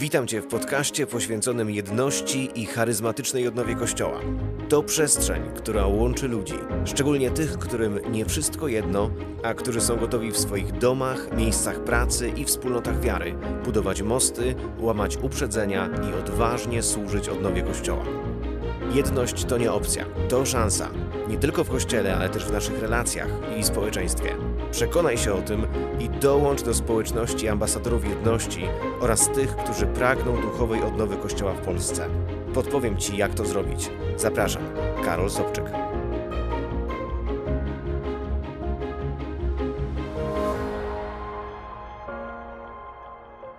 Witam Cię w podcaście poświęconym jedności i charyzmatycznej odnowie Kościoła. To przestrzeń, która łączy ludzi, szczególnie tych, którym nie wszystko jedno, a którzy są gotowi w swoich domach, miejscach pracy i wspólnotach wiary budować mosty, łamać uprzedzenia i odważnie służyć odnowie Kościoła. Jedność to nie opcja, to szansa. Nie tylko w kościele, ale też w naszych relacjach i społeczeństwie. Przekonaj się o tym i dołącz do społeczności ambasadorów jedności oraz tych, którzy pragną duchowej odnowy Kościoła w Polsce. Podpowiem Ci, jak to zrobić. Zapraszam, Karol Sobczyk.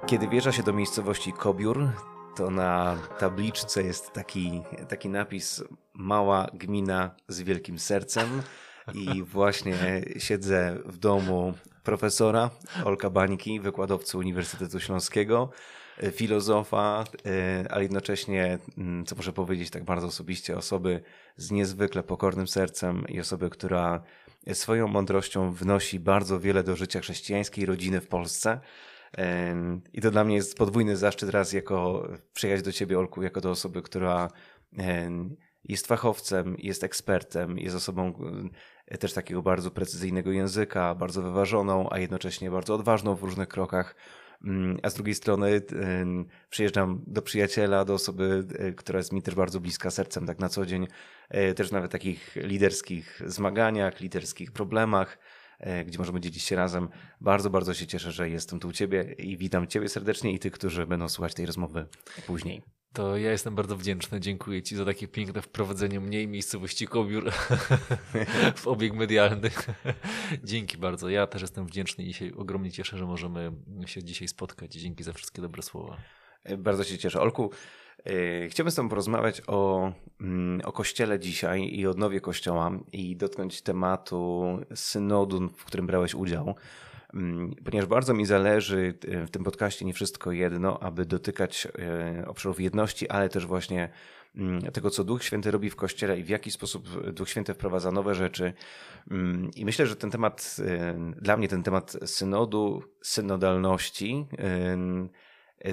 Kiedy wjeżdża się do miejscowości Kobiór, to na tabliczce jest taki, taki napis Mała gmina z wielkim sercem. I właśnie siedzę w domu profesora Olka Bańki, wykładowcy Uniwersytetu Śląskiego, filozofa, e, ale jednocześnie, mm, co muszę powiedzieć tak bardzo osobiście, osoby z niezwykle pokornym sercem i osoby, która swoją mądrością wnosi bardzo wiele do życia chrześcijańskiej rodziny w Polsce. I to dla mnie jest podwójny zaszczyt raz jako przyjechać do ciebie, Olku, jako do osoby, która jest fachowcem, jest ekspertem, jest osobą e, też takiego bardzo precyzyjnego języka, bardzo wyważoną, a jednocześnie bardzo odważną w różnych krokach. Mm, a z drugiej strony przyjeżdżam do przyjaciela, do osoby, e, która jest mi też bardzo bliska sercem, tak na co dzień, e, też nawet takich liderskich zmaganiach, liderskich problemach gdzie możemy dzielić się razem. Bardzo, bardzo się cieszę, że jestem tu u Ciebie i witam Ciebie serdecznie i tych, którzy będą słuchać tej rozmowy później. To ja jestem bardzo wdzięczny. Dziękuję Ci za takie piękne wprowadzenie mnie i miejscowości Kobiór w obieg medialny. Dzięki bardzo. Ja też jestem wdzięczny i się ogromnie cieszę, że możemy się dzisiaj spotkać. Dzięki za wszystkie dobre słowa. Bardzo się cieszę. Olku, e, chciałbym z Tobą porozmawiać o, mm, o Kościele dzisiaj i odnowie Kościoła i dotknąć tematu synodu, w którym brałeś udział. Mm, ponieważ bardzo mi zależy e, w tym podcaście nie wszystko jedno, aby dotykać e, obszarów jedności, ale też właśnie mm, tego, co Duch Święty robi w Kościele i w jaki sposób Duch Święty wprowadza nowe rzeczy. Mm, I myślę, że ten temat, e, dla mnie ten temat synodu, synodalności,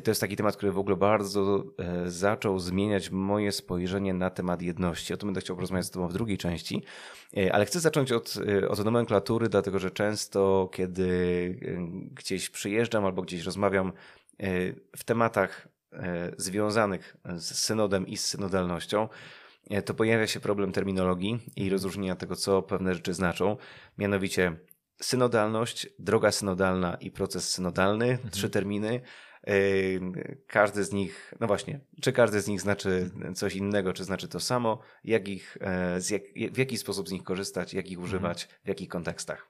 to jest taki temat, który w ogóle bardzo e, zaczął zmieniać moje spojrzenie na temat jedności. O tym będę chciał porozmawiać z Tobą w drugiej części, e, ale chcę zacząć od, od nomenklatury, dlatego że często, kiedy gdzieś przyjeżdżam albo gdzieś rozmawiam w tematach związanych z synodem i z synodalnością, to pojawia się problem terminologii i rozróżnienia tego, co pewne rzeczy znaczą. Mianowicie synodalność, droga synodalna i proces synodalny, mhm. trzy terminy. Każdy z nich, no właśnie, czy każdy z nich znaczy coś innego, czy znaczy to samo, jak ich, e, jak, w jaki sposób z nich korzystać, jak ich używać, w jakich kontekstach.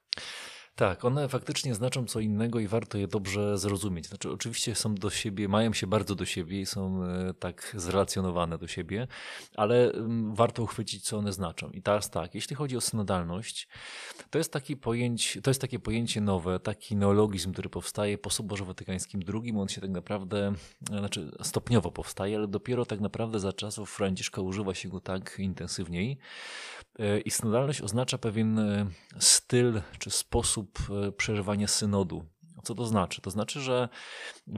Tak, one faktycznie znaczą co innego i warto je dobrze zrozumieć. Znaczy, oczywiście są do siebie, mają się bardzo do siebie i są e, tak zrelacjonowane do siebie, ale warto uchwycić, co one znaczą. I teraz tak, jeśli chodzi o synodalność, to jest, taki pojęcie, to jest takie pojęcie nowe, taki neologizm, który powstaje po Soborze Watykańskim II. On się tak naprawdę, e, znaczy stopniowo powstaje, ale dopiero tak naprawdę za czasów Franciszka używa się go tak intensywniej. E, I synodalność oznacza pewien styl czy sposób E, przeżywania synodu. Co to znaczy? To znaczy, że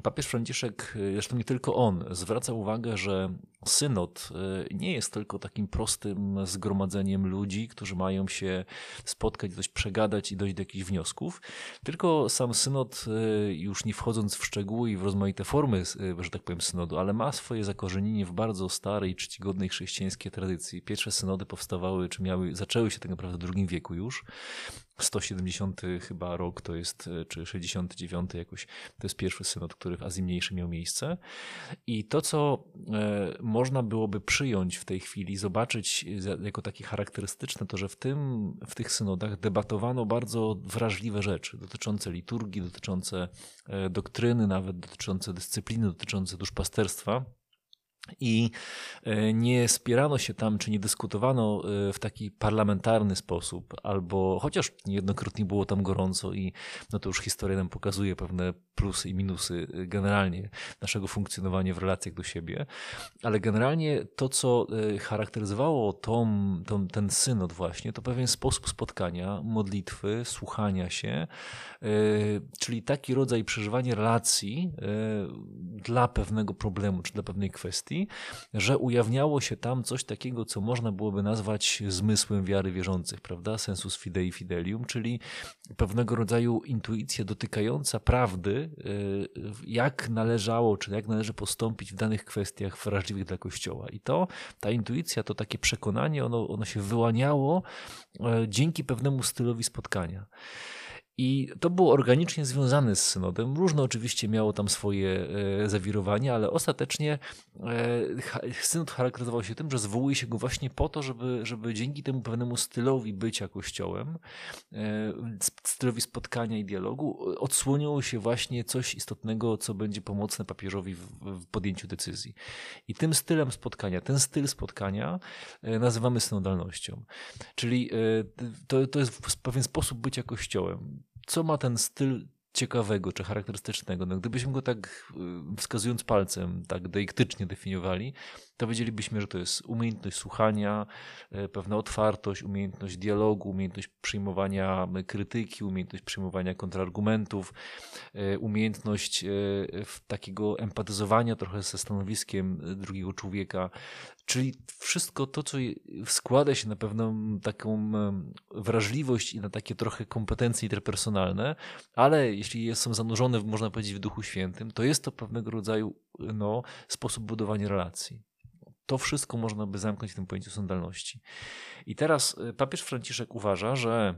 papież Franciszek, e, zresztą nie tylko on, zwraca uwagę, że synod e, nie jest tylko takim prostym zgromadzeniem ludzi, którzy mają się spotkać, coś przegadać i dojść do jakichś wniosków, tylko sam synod, już nie wchodząc w szczegóły i w rozmaite formy, że tak powiem, synodu, ale ma swoje zakorzenienie w bardzo starej, czcigodnej chrześcijańskiej tradycji. Pierwsze synody powstawały, czy miały, zaczęły się tak naprawdę w II wieku już. 170 chyba rok to jest, czy 69 jakoś, to jest pierwszy synod, który w Azji Mniejszej miał miejsce. I to, co można byłoby przyjąć w tej chwili, zobaczyć jako takie charakterystyczne, to że w, tym, w tych synodach debatowano bardzo wrażliwe rzeczy dotyczące liturgii, dotyczące e, doktryny, nawet dotyczące dyscypliny, dotyczące duszpasterstwa I e, nie spierano się tam, czy nie dyskutowano e, w taki parlamentarny sposób, albo chociaż niejednokrotnie było tam gorąco i no to już historia nam pokazuje pewne plusy i minusy e, generalnie naszego funkcjonowania w relacjach do siebie, ale generalnie to, co charakteryzowało tą, tą, ten synod właśnie, to pewien sposób spotkania, modlitwy, słuchania się, czyli taki rodzaj przeżywania relacji dla pewnego problemu, czy dla pewnej kwestii, że ujawniało się tam coś takiego, co można byłoby nazwać zmysłem wiary wierzących, prawda? Sensus fidei fidelium, czyli pewnego rodzaju intuicja dotykająca prawdy, y, jak należało, czy jak należy postąpić w danych kwestiach wrażliwych dla Kościoła. I to, ta intuicja, to takie przekonanie, ono, ono się wyłaniało y, dzięki pewnemu stylowi spotkania. I to było organicznie związane z synodem. Różne oczywiście miało tam swoje e, zawirowania, ale ostatecznie e, synod charakteryzował się tym, że zwołuje się go właśnie po to, żeby, żeby dzięki temu pewnemu stylowi bycia kościołem, e, stylowi spotkania i dialogu, odsłoniło się właśnie coś istotnego, co będzie pomocne papieżowi w, podjęciu decyzji. I tym stylem spotkania, ten styl spotkania nazywamy synodalnością. Czyli to, to jest pewien sposób bycia kościołem co ma ten styl ciekawego czy charakterystycznego. No, gdybyśmy go tak y, wskazując palcem, tak deiktycznie definiowali, to wiedzielibyśmy, że to jest umiejętność słuchania, y, pewna otwartość, umiejętność dialogu, umiejętność przyjmowania krytyki, umiejętność przyjmowania kontrargumentów, y, umiejętność takiego empatyzowania trochę ze stanowiskiem drugiego człowieka, Czyli wszystko to, co składa się na pewną taką wrażliwość i na takie trochę kompetencje interpersonalne, ale jeśli są zanurzone, można powiedzieć, w Duchu Świętym, to jest to pewnego rodzaju no, sposób budowania relacji. To wszystko można by zamknąć w tym pojęciu sądalności. I teraz y, papież Franciszek uważa, że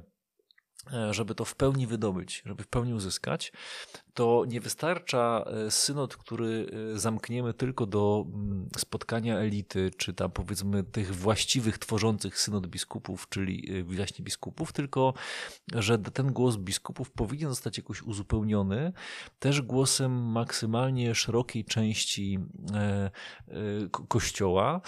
e, żeby to w pełni wydobyć, żeby w pełni uzyskać, to nie wystarcza e, synod, który e, zamkniemy tylko do mm, spotkania elity, czy tam powiedzmy tych właściwych, tworzących synod biskupów, czyli e, właśnie biskupów, tylko że ten głos biskupów powinien zostać jakoś uzupełniony też głosem maksymalnie szerokiej części kościoła.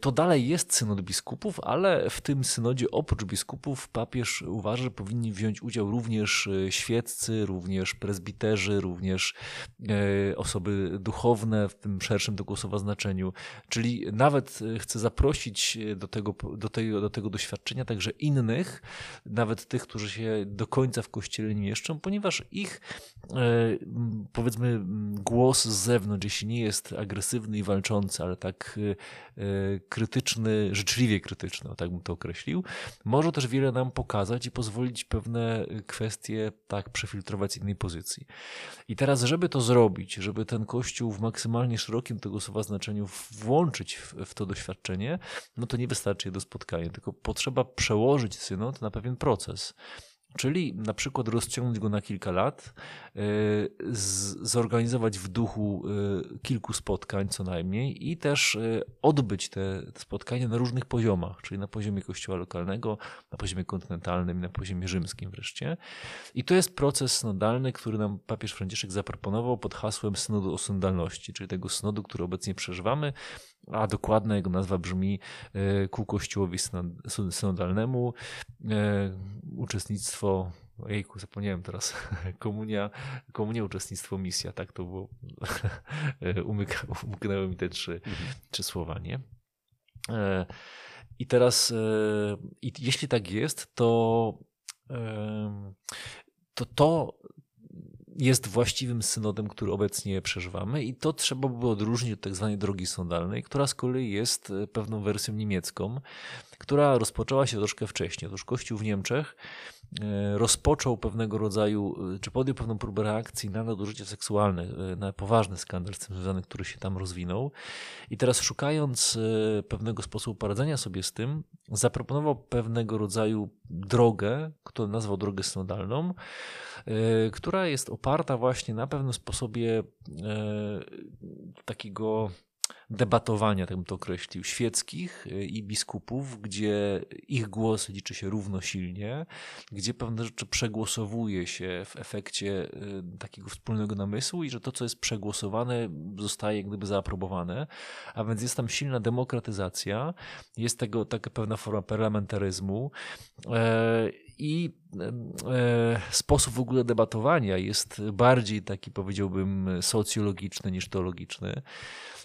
To dalej jest synod biskupów, ale w tym synodzie oprócz biskupów papież uważa, że powinni wziąć udział również świeccy, również prezbiterzy, również e, osoby duchowne w tym szerszym tego słowa znaczeniu. Czyli nawet e, chcę zaprosić do tego, do, tego, do tego doświadczenia także innych, nawet tych, którzy się do końca w kościele nie mieszczą, ponieważ ich e, powiedzmy głos z zewnątrz, jeśli nie jest agresywny i walczący, ale tak krytyczny, życzliwie krytyczny, tak bym to określił, może też wiele nam pokazać i pozwolić pewne kwestie tak przefiltrować z innej pozycji. I teraz, żeby to zrobić, żeby ten kościół w maksymalnie szerokim tego słowa znaczeniu włączyć w, w to doświadczenie, no to nie wystarczy do spotkania, tylko potrzeba przełożyć synod na pewien proces. Czyli na przykład rozciągnąć go na kilka lat, e, zorganizować w duchu e, kilku spotkań co najmniej i też e, odbyć te spotkania na różnych poziomach, czyli na poziomie kościoła lokalnego, na poziomie kontynentalnym, na poziomie rzymskim wreszcie. I to jest proces synodalny, który nam papież Franciszek zaproponował pod hasłem synodu o synodalności, czyli tego synodu, który obecnie przeżywamy, a dokładna jego nazwa brzmi e, ku Kościołowi synodalnemu, e, uczestnictwo Ojejku, zapomniałem teraz. Komunia, komunia, uczestnictwo, misja. Tak to było. E, umyka, umknęły mi te trzy, mhm. trzy słowa, nie? I teraz, i jeśli tak jest, to to, to jest właściwym synodem, który obecnie przeżywamy i to trzeba by odróżnić od tak zwanej drogi sądalnej, która z kolei jest e, pewną wersją niemiecką, która rozpoczęła się troszkę wcześniej. Otóż Kościół w Niemczech rozpoczął pewnego rodzaju, e, czy podjął pewną próbę reakcji na nadużycie seksualne, na poważny skandal z tym związany, który się tam rozwinął. I teraz szukając pewnego sposobu poradzenia sobie z tym, zaproponował pewnego rodzaju drogę, którą nazwał drogę synodalną, która jest oparta właśnie na pewnym sposobie e, takiego debatowania, tak bym to określił, świeckich y, i biskupów, gdzie ich głos liczy się równosilnie, gdzie pewne rzeczy przegłosowuje się w efekcie y, takiego wspólnego namysłu i że to, co jest przegłosowane, zostaje gdyby zaaprobowane, a więc jest tam silna demokratyzacja, jest tego taka pewna forma parlamentaryzmu e, i e, sposób w ogóle debatowania jest bardziej taki, powiedziałbym, socjologiczny niż teologiczny.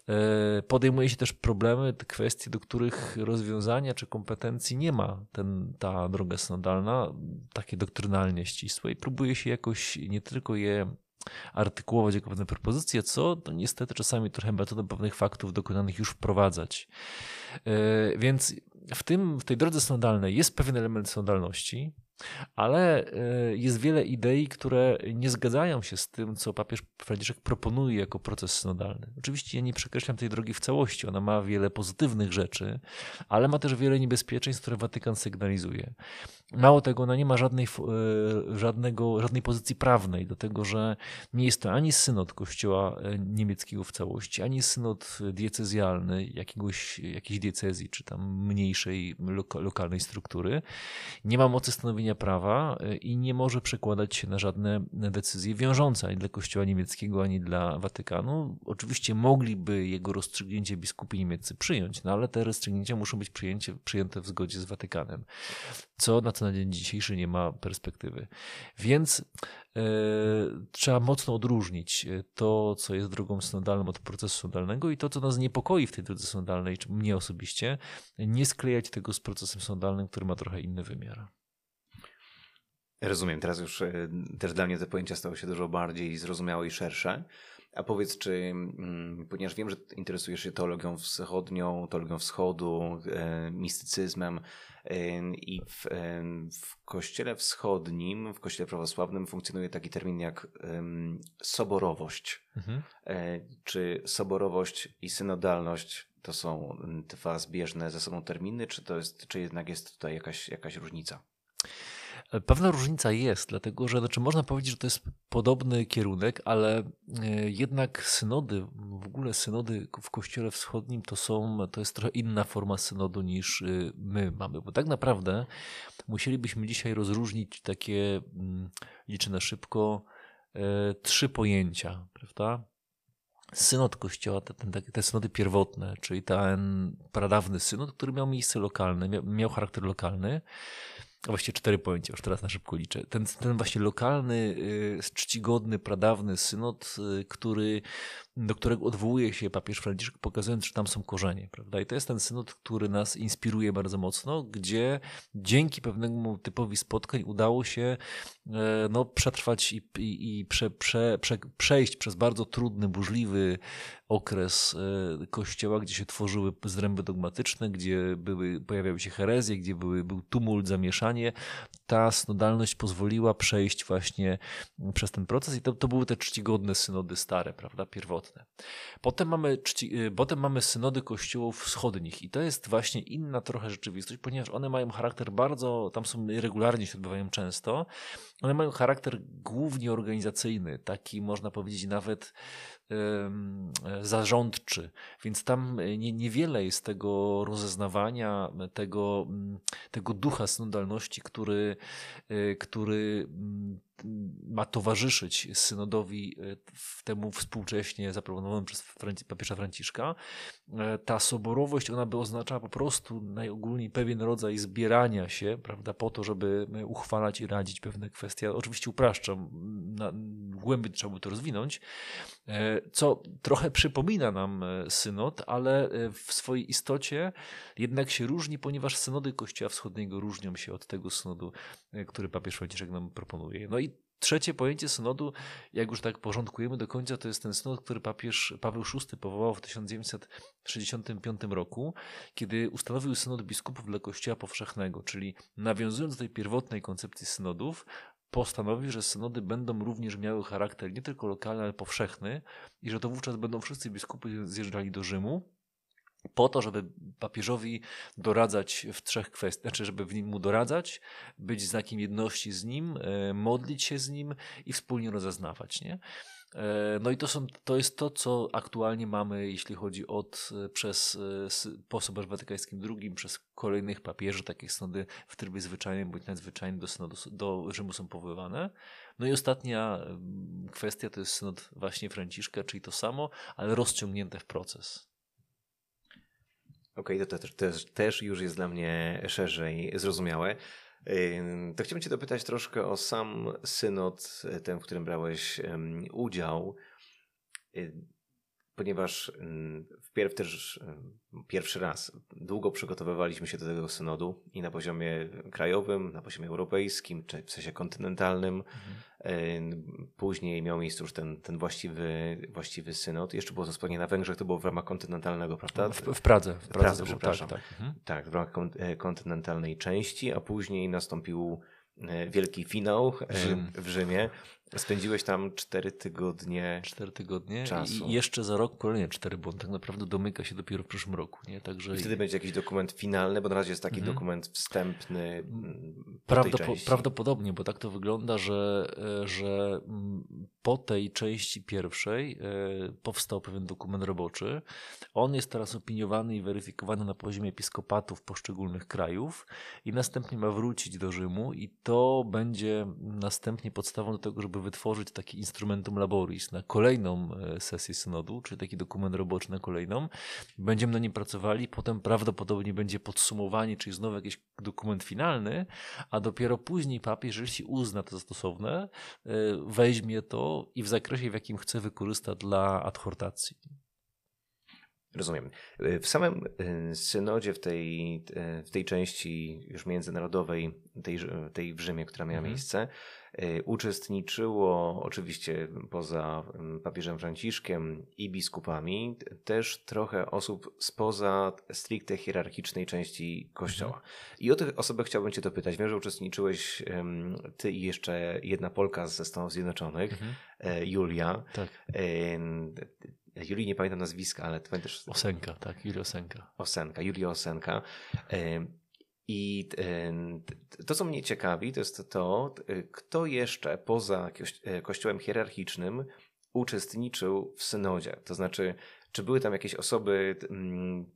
E, podejmuje się też problemy, te kwestie, do których rozwiązania czy kompetencji nie ma ten, ta droga synodalna, takie doktrynalnie ścisłe i próbuje się jakoś nie tylko je artykułować jako pewne propozycje, co to niestety czasami trochę metodą pewnych faktów dokonanych już wprowadzać. E, więc w, tym, w tej drodze synodalnej jest pewien element synodalności, ale e, jest wiele idei, które nie zgadzają się z tym, co papież Franciszek proponuje jako proces synodalny. Oczywiście ja nie przekreślam tej drogi w całości, ona ma wiele pozytywnych rzeczy, ale ma też wiele niebezpieczeństw, które Watykan sygnalizuje. Mało tego, ona nie ma żadnej, e, żadnego, żadnej pozycji prawnej do tego, że nie jest to ani synod kościoła e, niemieckiego w całości, ani synod diecezjalny jakiegoś, jakiejś diecezji, czy tam mniejszej lokalnej struktury. Nie ma mocy stanowienia prawa y, i nie może przekładać się na żadne decyzje wiążące ani dla Kościoła niemieckiego, ani dla Watykanu. Oczywiście mogliby jego rozstrzygnięcie biskupi niemieccy przyjąć, no ale te rozstrzygnięcia muszą być przyjęcie, przyjęte w zgodzie z Watykanem, co na na dzień dzisiejszy nie ma perspektywy. Więc yy, trzeba mocno odróżnić y, to, co jest drogą synodalną od procesu synodalnego i to, co nas niepokoi w tej drodze synodalnej, czy mnie osobiście, nie sklejać tego z procesem synodalnym, który ma trochę inny wymiar. Rozumiem, teraz już e, też dla mnie te pojęcia stały się dużo bardziej zrozumiałe i szersze. A powiedz, czy, mm, ponieważ wiem, że interesujesz się teologią wschodnią, teologią wschodu, e, mistycyzmem e, i w, w kościele wschodnim, w kościele prawosławnym funkcjonuje taki termin jak soborowość. Mhm. Czy soborowość i synodalność to są dwa zbieżne ze sobą terminy, czy, to jest, czy jednak jest tutaj jakaś, jakaś różnica? Pewna różnica jest, dlatego że znaczy można powiedzieć, że to jest podobny kierunek, ale e, jednak synody, w ogóle synody w Kościele Wschodnim to są, to jest trochę inna forma synodu niż e, my mamy, bo tak naprawdę musielibyśmy dzisiaj rozróżnić takie, mm, liczę na szybko, e, trzy pojęcia, prawda? synod Kościoła, te, te, synody pierwotne, czyli ten pradawny synod, który miał miejsce lokalne, miał charakter lokalny, właściwie cztery pojęcia, już teraz na szybko liczę. Ten, ten właśnie lokalny, y, czcigodny, pradawny synod, y, który, do którego odwołuje się papież Franciszek, pokazując, że tam są korzenie. Prawda? I to jest ten synod, który nas inspiruje bardzo mocno, gdzie dzięki pewnemu typowi spotkań udało się e, no, przetrwać i, i, i prze, prze, prze, przejść przez bardzo trudny, burzliwy okres e, kościoła, gdzie się tworzyły zręby dogmatyczne, gdzie były, pojawiały się herezje, gdzie były, był tumult, zamieszanie. Ta synodalność pozwoliła przejść właśnie przez ten proces i to, to były te czcigodne synody stare, prawda, pierwotne. Potem mamy, czci, e, potem mamy synody kościołów wschodnich i to jest właśnie inna trochę rzeczywistość, ponieważ one mają charakter bardzo, tam są regularnie się odbywają często, one mają charakter głównie organizacyjny, taki można powiedzieć nawet zarządczy, więc tam nie, niewiele jest tego rozeznawania, tego, mm, tego ducha synodalności, który, e, który mm, ma towarzyszyć synodowi e, temu współcześnie zaproponowanemu przez papieża Franciszka. E, ta soborowość, ona by oznaczała po prostu najogólniej pewien rodzaj zbierania się, prawda, po to, żeby uchwalać i radzić pewne kwestie. Oczywiście upraszczam, na, głębiej trzeba by to rozwinąć, e, co trochę przypomina nam synod, ale w swojej istocie jednak się różni, ponieważ synody Kościoła Wschodniego różnią się od tego synodu, który papież Franciszek nam proponuje. No i Trzecie pojęcie synodu, jak już tak porządkujemy do końca, to jest ten synod, który papież Paweł VI powołał w 1965 roku, kiedy ustanowił synod biskupów dla Kościoła Powszechnego, czyli nawiązując do tej pierwotnej koncepcji synodów, postanowił, że synody będą również miały charakter nie tylko lokalny, ale powszechny i że to wówczas będą wszyscy biskupi zjeżdżali do Rzymu po to, żeby papieżowi doradzać w trzech kwestiach, znaczy, żeby w nim mu doradzać, być znakiem jedności z nim, e, modlić się z nim i wspólnie rozeznawać. Nie? E, no i to, są, to jest to, co aktualnie mamy, jeśli chodzi od, e, przez, po Soborze Watykańskim II, przez kolejnych papieży, takie synody w trybie zwyczajnym bądź nadzwyczajnym do, synodu, do Rzymu są powoływane. No i ostatnia kwestia to jest synod właśnie Franciszka, czyli to samo, ale rozciągnięte w proces. Okej, okay, to, to też, też już jest dla mnie szerzej zrozumiałe. To chciałbym Cię dopytać troszkę o sam synod, ten, w którym brałeś udział ponieważ mm, wpierw też mm, pierwszy raz długo przygotowywaliśmy się do tego synodu i na poziomie krajowym, na poziomie europejskim, czy w sensie kontynentalnym. Później miał miejsce już ten, ten właściwy, właściwy synod. Jeszcze było to spotkanie na Węgrzech, to było w ramach kontynentalnego, prawda? W, w Pradze. W Pradze, Pradze przepraszam. Tak, tak. Mhm. tak, w ramach e, kontynentalnej części, a później nastąpił e, wielki finał e, w Rzymie. Spędziłeś tam cztery tygodnie. Cztery tygodnie czasu. i jeszcze za rok kolejne cztery, bo on tak naprawdę domyka się dopiero w przyszłym roku. Nie? Także... I wtedy będzie jakiś dokument finalny, bo na razie jest taki mhm. dokument wstępny. Mm, Prawdop prawdopodobnie, bo tak to wygląda, że, e, że mm, po tej części pierwszej e, powstał pewien dokument roboczy. On jest teraz opiniowany i weryfikowany na poziomie episkopatów poszczególnych krajów i następnie ma wrócić do Rzymu i to będzie następnie podstawą do tego, żeby żeby wytworzyć taki instrumentum laboris na kolejną e, sesję synodu, czyli taki dokument roboczy na kolejną. Będziemy na nim pracowali, potem prawdopodobnie będzie podsumowanie, czyli znowu jakiś dokument finalny, a dopiero później papież, jeśli uzna to za stosowne, e, weźmie to i w zakresie, w jakim chce, wykorzysta dla adhortacji. Rozumiem. W samym synodzie, w tej, w tej części już międzynarodowej, tej, tej w Rzymie, która miała mhm. miejsce, uczestniczyło oczywiście poza papieżem Franciszkiem i biskupami też trochę osób spoza stricte hierarchicznej części kościoła. Mhm. I o tych osobach chciałbym Cię dopytać. Wiem, że uczestniczyłeś Ty i jeszcze jedna Polka ze Stanów Zjednoczonych, mhm. E, Julia. Tak. Julii nie pamiętam nazwiska, ale pamiętasz... Osenka, tak, Julia Osenka. Osenka, Julia Osenka. I to, co mnie ciekawi, to jest to, kto jeszcze poza e, kościołem hierarchicznym uczestniczył w synodzie. To znaczy, czy były tam jakieś osoby mm,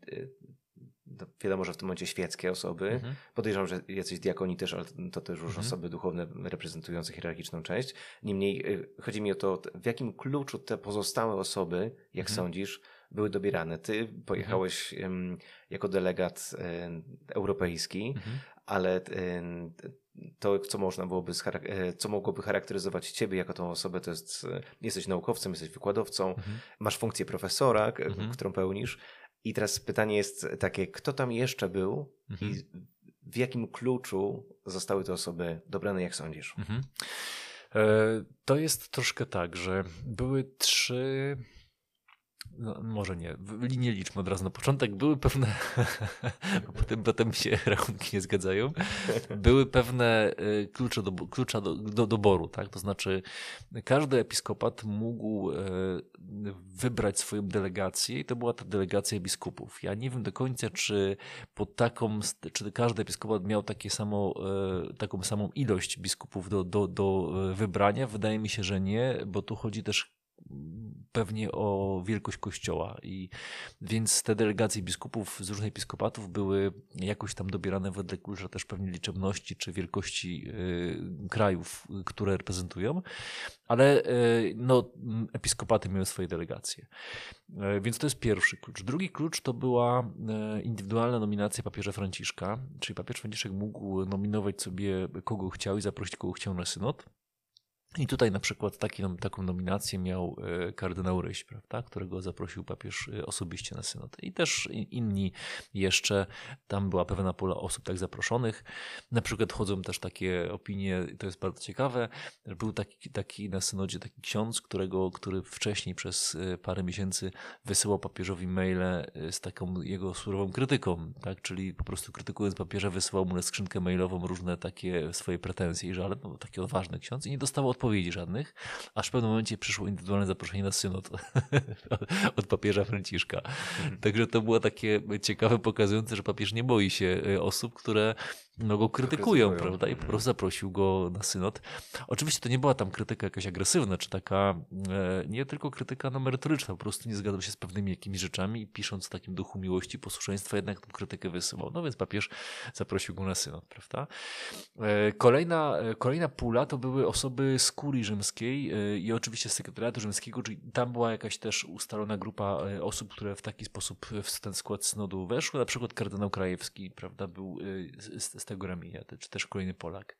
no, wiadomo, że w tym momencie świeckie osoby. Mhm. Podejrzewam, że jacyś diakoni też, ale to też już mhm. osoby duchowne reprezentujące hierarchiczną część. Niemniej chodzi mi o to, w jakim kluczu te pozostałe osoby, jak mhm. sądzisz, były dobierane. Ty pojechałeś um, jako delegat um, europejski, mhm. ale um, to, co można byłoby, e, co mogłoby charakteryzować ciebie jako tą osobę, to jest, e, jesteś naukowcem, jesteś wykładowcą, mhm. masz funkcję profesora, mhm. którą pełnisz, i teraz pytanie jest takie, kto tam jeszcze był mhm. i w jakim kluczu zostały te osoby dobrane, jak sądzisz? Mhm. E, to jest troszkę tak, że były trzy no, może nie, nie liczmy od razu na początek. Były pewne, bo potem, potem się rachunki nie zgadzają, były pewne y, klucze do, klucza do, do doboru, tak? To znaczy każdy episkopat mógł y, wybrać swoją delegację i to była ta delegacja biskupów. Ja nie wiem do końca, czy pod taką, czy każdy episkopat miał takie samo, y, taką samą ilość biskupów do, do, do wybrania. Wydaje mi się, że nie, bo tu chodzi też pewnie o wielkość kościoła i więc te delegacje biskupów z różnych episkopatów były jakoś tam dobierane wedle klucza też pewnie liczebności czy wielkości y, krajów, które reprezentują, ale y, no, episkopaty miały swoje delegacje. Y, więc to jest pierwszy klucz. Drugi klucz to była indywidualna nominacja papieża Franciszka, czyli papież Franciszek mógł nominować sobie kogo chciał i zaprosić kogo chciał na synod. I tutaj na przykład taki, taką nominację miał e, kardynał Ryś, prawda, którego zaprosił papież e, osobiście na synod. I też inni jeszcze, tam była pewna pula osób tak zaproszonych. Na przykład chodzą też takie opinie, to jest bardzo ciekawe, był taki, taki na synodzie taki ksiądz, którego, który wcześniej przez e, parę miesięcy wysyłał papieżowi maile z taką jego surową krytyką, tak, czyli po prostu krytykując papieża wysyłał mu na skrzynkę mailową różne takie swoje pretensje, że ale no, taki odważny ksiądz i nie dostał odpowiedzi żadnych, aż w pewnym momencie przyszło indywidualne zaproszenie na synod od papieża Franciszka. Mhm. Także to było takie ciekawe, pokazujące, że papież nie boi się e, osób, które no, go krytykują, prawda? I po mhm. prostu zaprosił go na synod. Oczywiście to nie była tam krytyka jakaś agresywna, czy taka, e, nie tylko krytyka no, merytoryczna, po prostu nie zgadzał się z pewnymi jakimiś rzeczami i pisząc w takim duchu miłości, posłuszeństwa, jednak tą krytykę wysyłał. No więc papież zaprosił go na synod, prawda? E, kolejna, e, kolejna pula to były osoby z kurii rzymskiej i oczywiście z sekretariatu rzymskiego, czyli tam była jakaś też ustalona grupa osób, które w taki sposób w ten skład synodu weszły, na przykład kardynał Krajewski, prawda, był z, z tego ramienia, czy też kolejny Polak.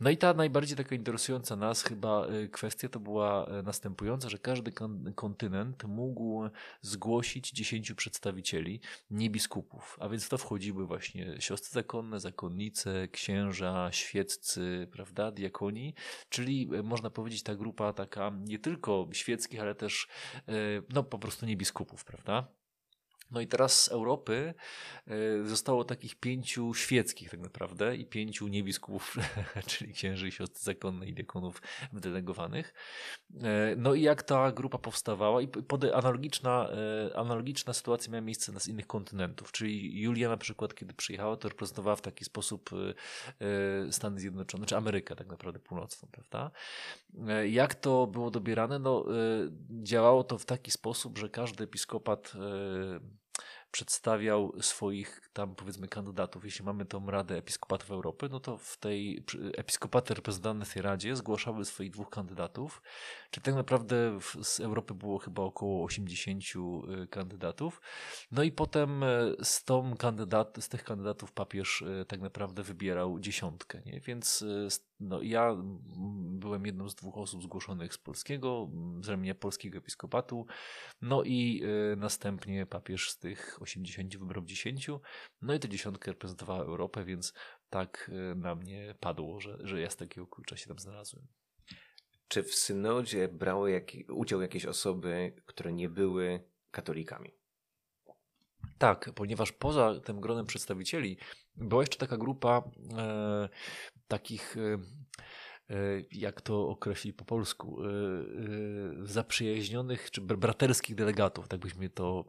No i ta najbardziej taka interesująca nas chyba y, kwestia to była y, następująca, że każdy kontynent mógł zgłosić dziesięciu przedstawicieli, nie biskupów, a więc w to wchodziły właśnie siostry zakonne, zakonnice, księża, świeccy, prawda, diakoni, czyli y, można powiedzieć ta grupa taka nie tylko świeckich, ale też no po prostu nie biskupów, prawda? No i teraz z Europy e, zostało takich pięciu świeckich tak naprawdę i pięciu niebiskupów, czyli księży siostry zakonne i diakonów wydelegowanych. E, no i jak ta grupa powstawała i analogiczna, e, analogiczna sytuacja miała miejsce z innych kontynentów, czyli Julia na przykład, kiedy przyjechała, to reprezentowała w taki sposób Stany Zjednoczone, czy Amerykę tak naprawdę północną, prawda? Jak to było dobierane? No, działało to w taki sposób, że każdy episkopat przedstawiał swoich tam powiedzmy kandydatów. Jeśli mamy tą Radę Episkopatów Europy, no to w tej episkopaty reprezentowane w tej Radzie zgłaszały swoich dwóch kandydatów. Czyli tak naprawdę z Europy było chyba około 80 y, kandydatów. No i potem e, z, tą kandydat, z tych kandydatów papież e, tak naprawdę wybierał dziesiątkę. Nie? Więc e, no, ja byłem jedną z dwóch osób zgłoszonych z polskiego, z ramienia polskiego episkopatu. No i następnie papież z tych 80 wybrał 10. No i tę dziesiątkę reprezentowała Europę, więc tak e, na mnie padło, że, że ja z takiego klucza się tam znalazłem. Czy w synodzie brały jak, udział jakieś osoby, które nie były katolikami? Tak, ponieważ poza tym gronem przedstawicieli była jeszcze taka grupa e, takich. E, e jak to określić po polsku, e, zaprzyjaźnionych czy braterskich delegatów, tak byśmy to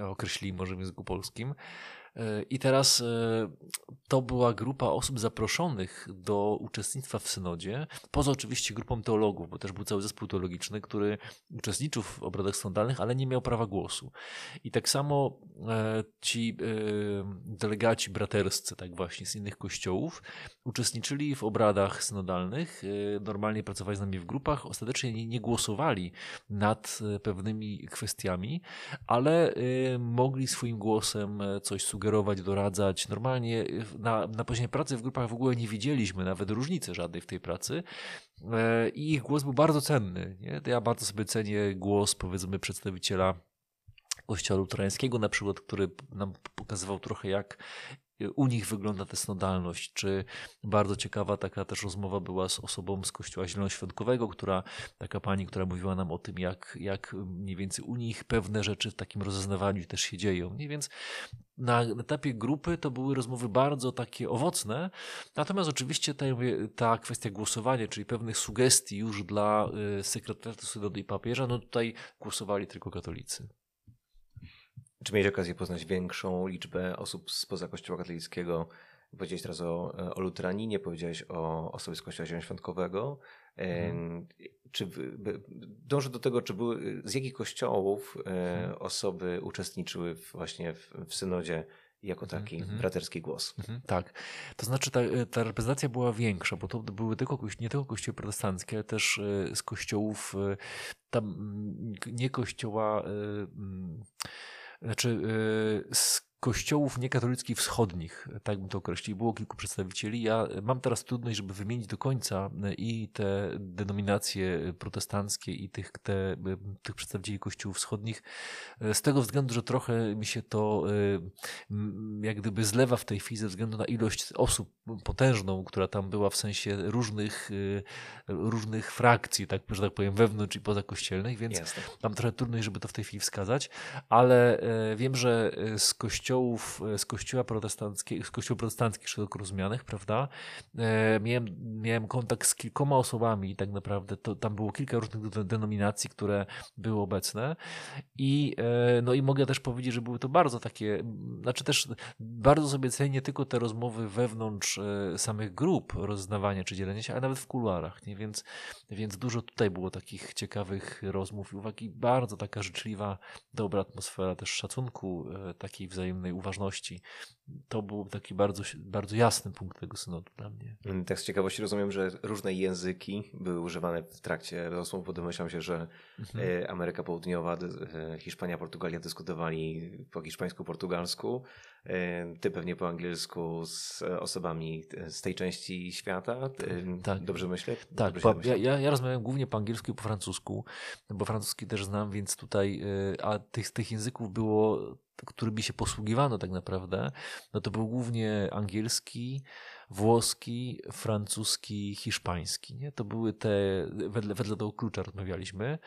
określili może w języku polskim. E, I teraz e, to była grupa osób zaproszonych do uczestnictwa w synodzie, poza oczywiście grupą teologów, bo też był cały zespół teologiczny, który uczestniczył w obradach sądalnych, ale nie miał prawa głosu. I tak samo e, ci delegaci braterscy, tak właśnie z innych kościołów, uczestniczyli w obradach synodalnych, normalnie pracowali z nami w grupach, ostatecznie nie głosowali nad pewnymi kwestiami, ale mogli swoim głosem coś sugerować sugerować, doradzać. Normalnie na, na poziomie pracy w grupach w ogóle nie widzieliśmy nawet różnicy żadnej w tej pracy e, i ich głos był bardzo cenny. Nie? Ja bardzo sobie cenię głos powiedzmy przedstawiciela kościoła luterańskiego na przykład, który nam pokazywał trochę jak, u nich wygląda ta snodalność, czy bardzo ciekawa taka też rozmowa była z osobą z Kościoła Zielonoświątkowego, która, taka pani, która mówiła nam o tym, jak, jak mniej więcej u nich pewne rzeczy w takim rozeznawaniu też się dzieją. Więc na etapie grupy to były rozmowy bardzo takie owocne, natomiast oczywiście ta, ta kwestia głosowania, czyli pewnych sugestii już dla y, sekretariatu synodu i papieża, no tutaj głosowali tylko katolicy. Czy miałeś okazję poznać większą liczbę osób spoza Kościoła katolickiego? Powiedziałeś teraz o, o luteraninie, powiedziałeś o osobie z Kościoła Zielonoświątkowego. Hmm. Czy dążę do tego, czy były, z jakich kościołów hmm. osoby uczestniczyły właśnie w, w synodzie jako mhm, taki mm -hmm. braterski głos. Mm -hmm, tak. To znaczy ta, ta, reprezentacja była większa, bo to były tylko, nie tylko kościoły protestanckie, ale też z kościołów tam nie kościoła znaczy y, z kościołów niekatolickich wschodnich, tak bym to określił. Było kilku przedstawicieli. Ja mam teraz trudność, żeby wymienić do końca y, i te denominacje protestanckie i tych, te, y, tych przedstawicieli kościołów wschodnich, z tego względu, że trochę mi się to jak gdyby zlewa w tej chwili ze względu na ilość osób potężną, która tam była w sensie różnych, różnych frakcji, tak, że tak powiem, wewnątrz i pozakościelnych, więc Jasne. mam trochę trudność, żeby to w tej chwili wskazać, ale wiem, że z kościołów kościołów, z kościoła protestanckiego, z kościołów protestanckich szeroko rozumianych, prawda? E, miałem, miałem kontakt z kilkoma osobami tak naprawdę, to, tam było kilka różnych denominacji, które były obecne i, e, no i mogę też powiedzieć, że były to bardzo takie, znaczy też bardzo sobie cenię tylko te rozmowy wewnątrz e, samych grup, rozznawania czy dzielenia się, ale nawet w kuluarach, nie? Więc, więc dużo tutaj było takich ciekawych rozmów i uwagi, bardzo taka życzliwa, dobra atmosfera też szacunku, e, takiej wzajemnej uważności. To był taki bardzo, bardzo jasny punkt tego synodu dla mnie. Tak z ciekawości rozumiem, że różne języki były używane w trakcie rozmów, bo domyślam się, że mhm. E, Ameryka Południowa, Hiszpania, Portugalia dyskutowali po hiszpańsku, portugalsku, ty pewnie po angielsku z osobami z tej części świata. Tak. Dobrze myślę? Tak, Dobrze ja, ja, ja rozmawiam głównie po angielsku i po francusku, bo francuski też znam, więc tutaj, e, a tych, tych języków było, którymi się posługiwano tak naprawdę, no to był głównie angielski, włoski, francuski, hiszpański. Nie? To były te, wedle, wedle tego klucza rozmawialiśmy.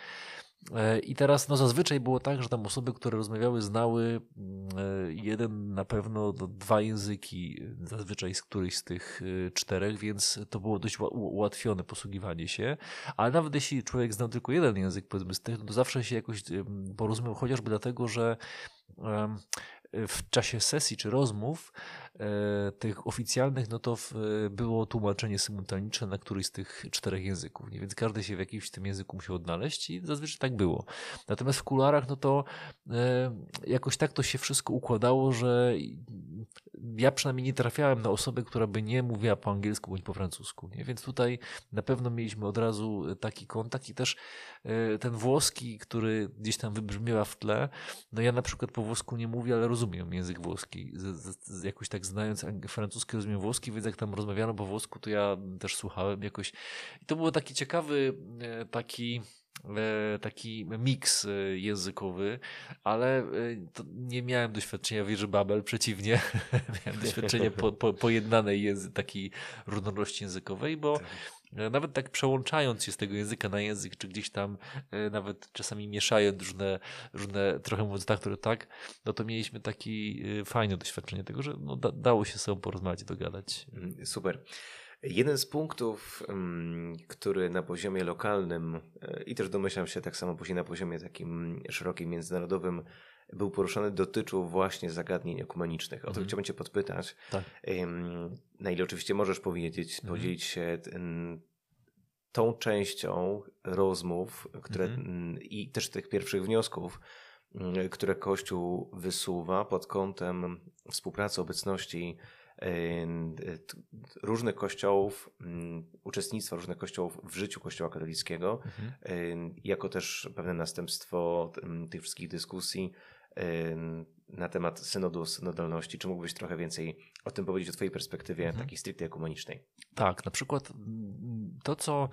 E, I teraz no zazwyczaj było tak, że tam osoby, które rozmawiały, znały mm, e, jeden na pewno no, dwa języki, zazwyczaj z któryś z tych e, czterech, więc to było dość ułatwione posługiwanie się. Ale nawet jeśli człowiek znał tylko jeden język, powiedzmy z tych, no to zawsze się jakoś porozumiał, chociażby dlatego, że w czasie sesji czy rozmów tych oficjalnych, no to było tłumaczenie symultaniczne na któryś z tych czterech języków, nie? więc każdy się w jakimś tym języku musiał odnaleźć i zazwyczaj tak było. Natomiast w kuluarach, no to e, jakoś tak to się wszystko układało, że ja przynajmniej nie trafiałem na osobę, która by nie mówiła po angielsku bądź po francusku, nie? więc tutaj na pewno mieliśmy od razu taki kontakt i też e, ten włoski, który gdzieś tam wybrzmiewa w tle, no ja na przykład po włosku nie mówię, ale rozumiem język włoski. Z, z, z, jakoś tak znając francuski, rozumiem włoski, więc jak tam rozmawiano po włosku, to ja też słuchałem jakoś. I to było taki ciekawy, e, taki e, taki miks e, językowy, ale nie miałem doświadczenia wieży Babel, przeciwnie, miałem doświadczenie po, po, pojednanej języ, takiej różnorodności językowej, bo tak. Nawet tak przełączając się z tego języka na język, czy gdzieś tam e, nawet czasami mieszając różne, różne trochę mówiąc tak, które tak, no to mieliśmy takie fajne doświadczenie tego, że no, da, dało się sobą porozmawiać dogadać. Mm, super. Jeden z punktów, mm, który na poziomie lokalnym e, i też domyślam się tak samo później na poziomie takim szerokim, międzynarodowym był poruszany, dotyczył właśnie zagadnień ekumenicznych. O to mhm. chciałbym Cię podpytać. Tak. Na ile oczywiście możesz powiedzieć, mhm. podzielić się tą częścią rozmów które, mhm. i też tych pierwszych wniosków, które Kościół wysuwa pod kątem współpracy, obecności różnych kościołów, uczestnictwa różnych kościołów w życiu Kościoła katolickiego, mhm. jako też pewne następstwo tych wszystkich dyskusji na temat synodu, synodalności. Czy mógłbyś trochę więcej o tym powiedzieć, o twojej perspektywie mhm. takiej stricte ekumenicznej? Tak, na przykład mm, to, co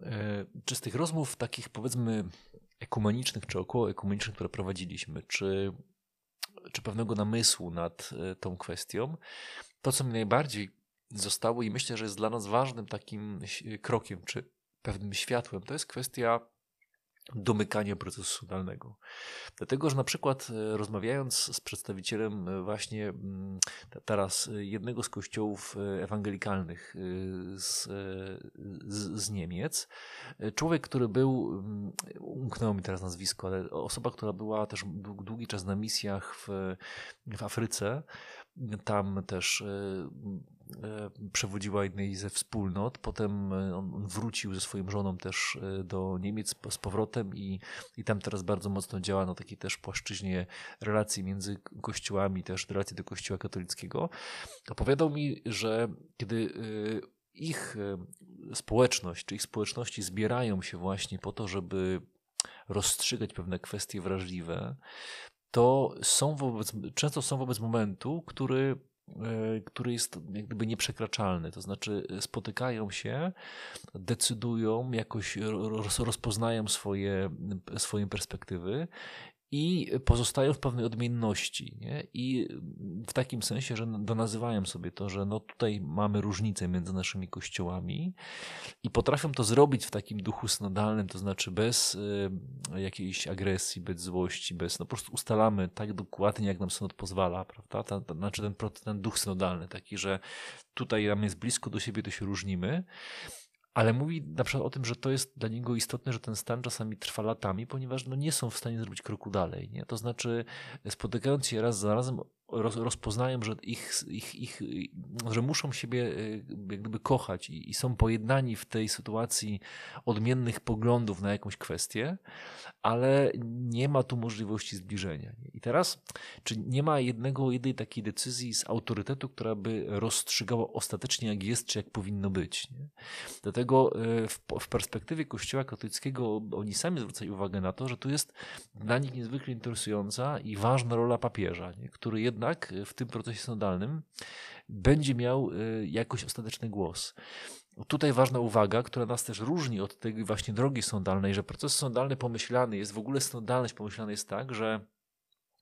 e, czy z tych rozmów takich powiedzmy ekumenicznych, czy około ekumenicznych, które prowadziliśmy, czy, czy pewnego namysłu nad e, tą kwestią, to, co mi najbardziej zostało i myślę, że jest dla nas ważnym takim krokiem, czy pewnym światłem, to jest kwestia domykania procesu sodalnego. Dlatego, że na przykład e, rozmawiając z przedstawicielem e, właśnie mm, teraz jednego z kościołów e, ewangelikalnych z, z, z Niemiec, człowiek, który był, mm, umknęło mi teraz nazwisko, ale osoba, która była też długi czas na misjach w, w Afryce, tam też E, przewodziła jednej ze wspólnot. Potem e, on wrócił ze swoją żoną też e, do Niemiec z powrotem i, i tam teraz bardzo mocno działa na takiej też płaszczyźnie relacji między kościołami, też relacji do kościoła katolickiego. Opowiadał mi, że kiedy ich społeczność, czy ich społeczności zbierają się właśnie po to, żeby rozstrzygać pewne kwestie wrażliwe, to są wobec, często są wobec momentu, który E, który jest jak gdyby nieprzekraczalny. To znaczy e, spotykają się, decydują, jakoś rozpoznają swoje, swoje perspektywy i pozostają w pewnej odmienności. Nie? I w takim sensie, że donazywają sobie to, że no tutaj mamy różnicę między naszymi kościołami i potrafią to zrobić w takim duchu synodalnym, to znaczy bez y, jakiejś agresji, bez złości, bez, no po prostu ustalamy tak dokładnie, jak nam synod pozwala, prawda? Ta, ta, znaczy ten, ten duch synodalny, taki, że tutaj nam jest blisko do siebie, to się różnimy, ale mówi na przykład o tym, że to jest dla niego istotne, że ten stan czasami trwa latami, ponieważ no nie są w stanie zrobić kroku dalej. Nie? To znaczy, spotykając się raz za razem, rozpoznają, że, ich, ich, ich, że muszą siebie e, jak gdyby kochać i, i, są pojednani w tej sytuacji odmiennych poglądów na jakąś kwestię, ale nie ma tu możliwości zbliżenia. I teraz, czy nie ma jednego, jednej takiej decyzji z autorytetu, która by rozstrzygała ostatecznie, jak jest, czy jak powinno być. Nie? Dlatego e, w, w perspektywie Kościoła katolickiego oni sami zwracają uwagę na to, że tu jest dla nich niezwykle interesująca i ważna rola papieża, nie? który jednak jednak w tym procesie synodalnym będzie miał y, jakoś ostateczny głos. Tutaj ważna uwaga, która nas też różni od tej właśnie drogi sądalnej, że proces sądalny pomyślany jest, w ogóle sądalność pomyślana jest tak, że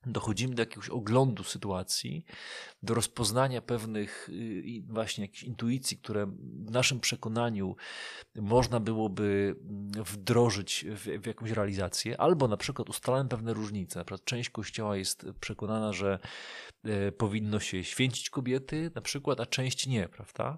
dochodzimy do jakiegoś oglądu sytuacji, do rozpoznania pewnych y, właśnie jakichś intuicji, które w naszym przekonaniu można byłoby mm, wdrożyć w, w jakąś realizację, albo na przykład ustalamy pewne różnice. Na przykład część Kościoła jest przekonana, że powinno się święcić kobiety, na przykład, a część nie, prawda?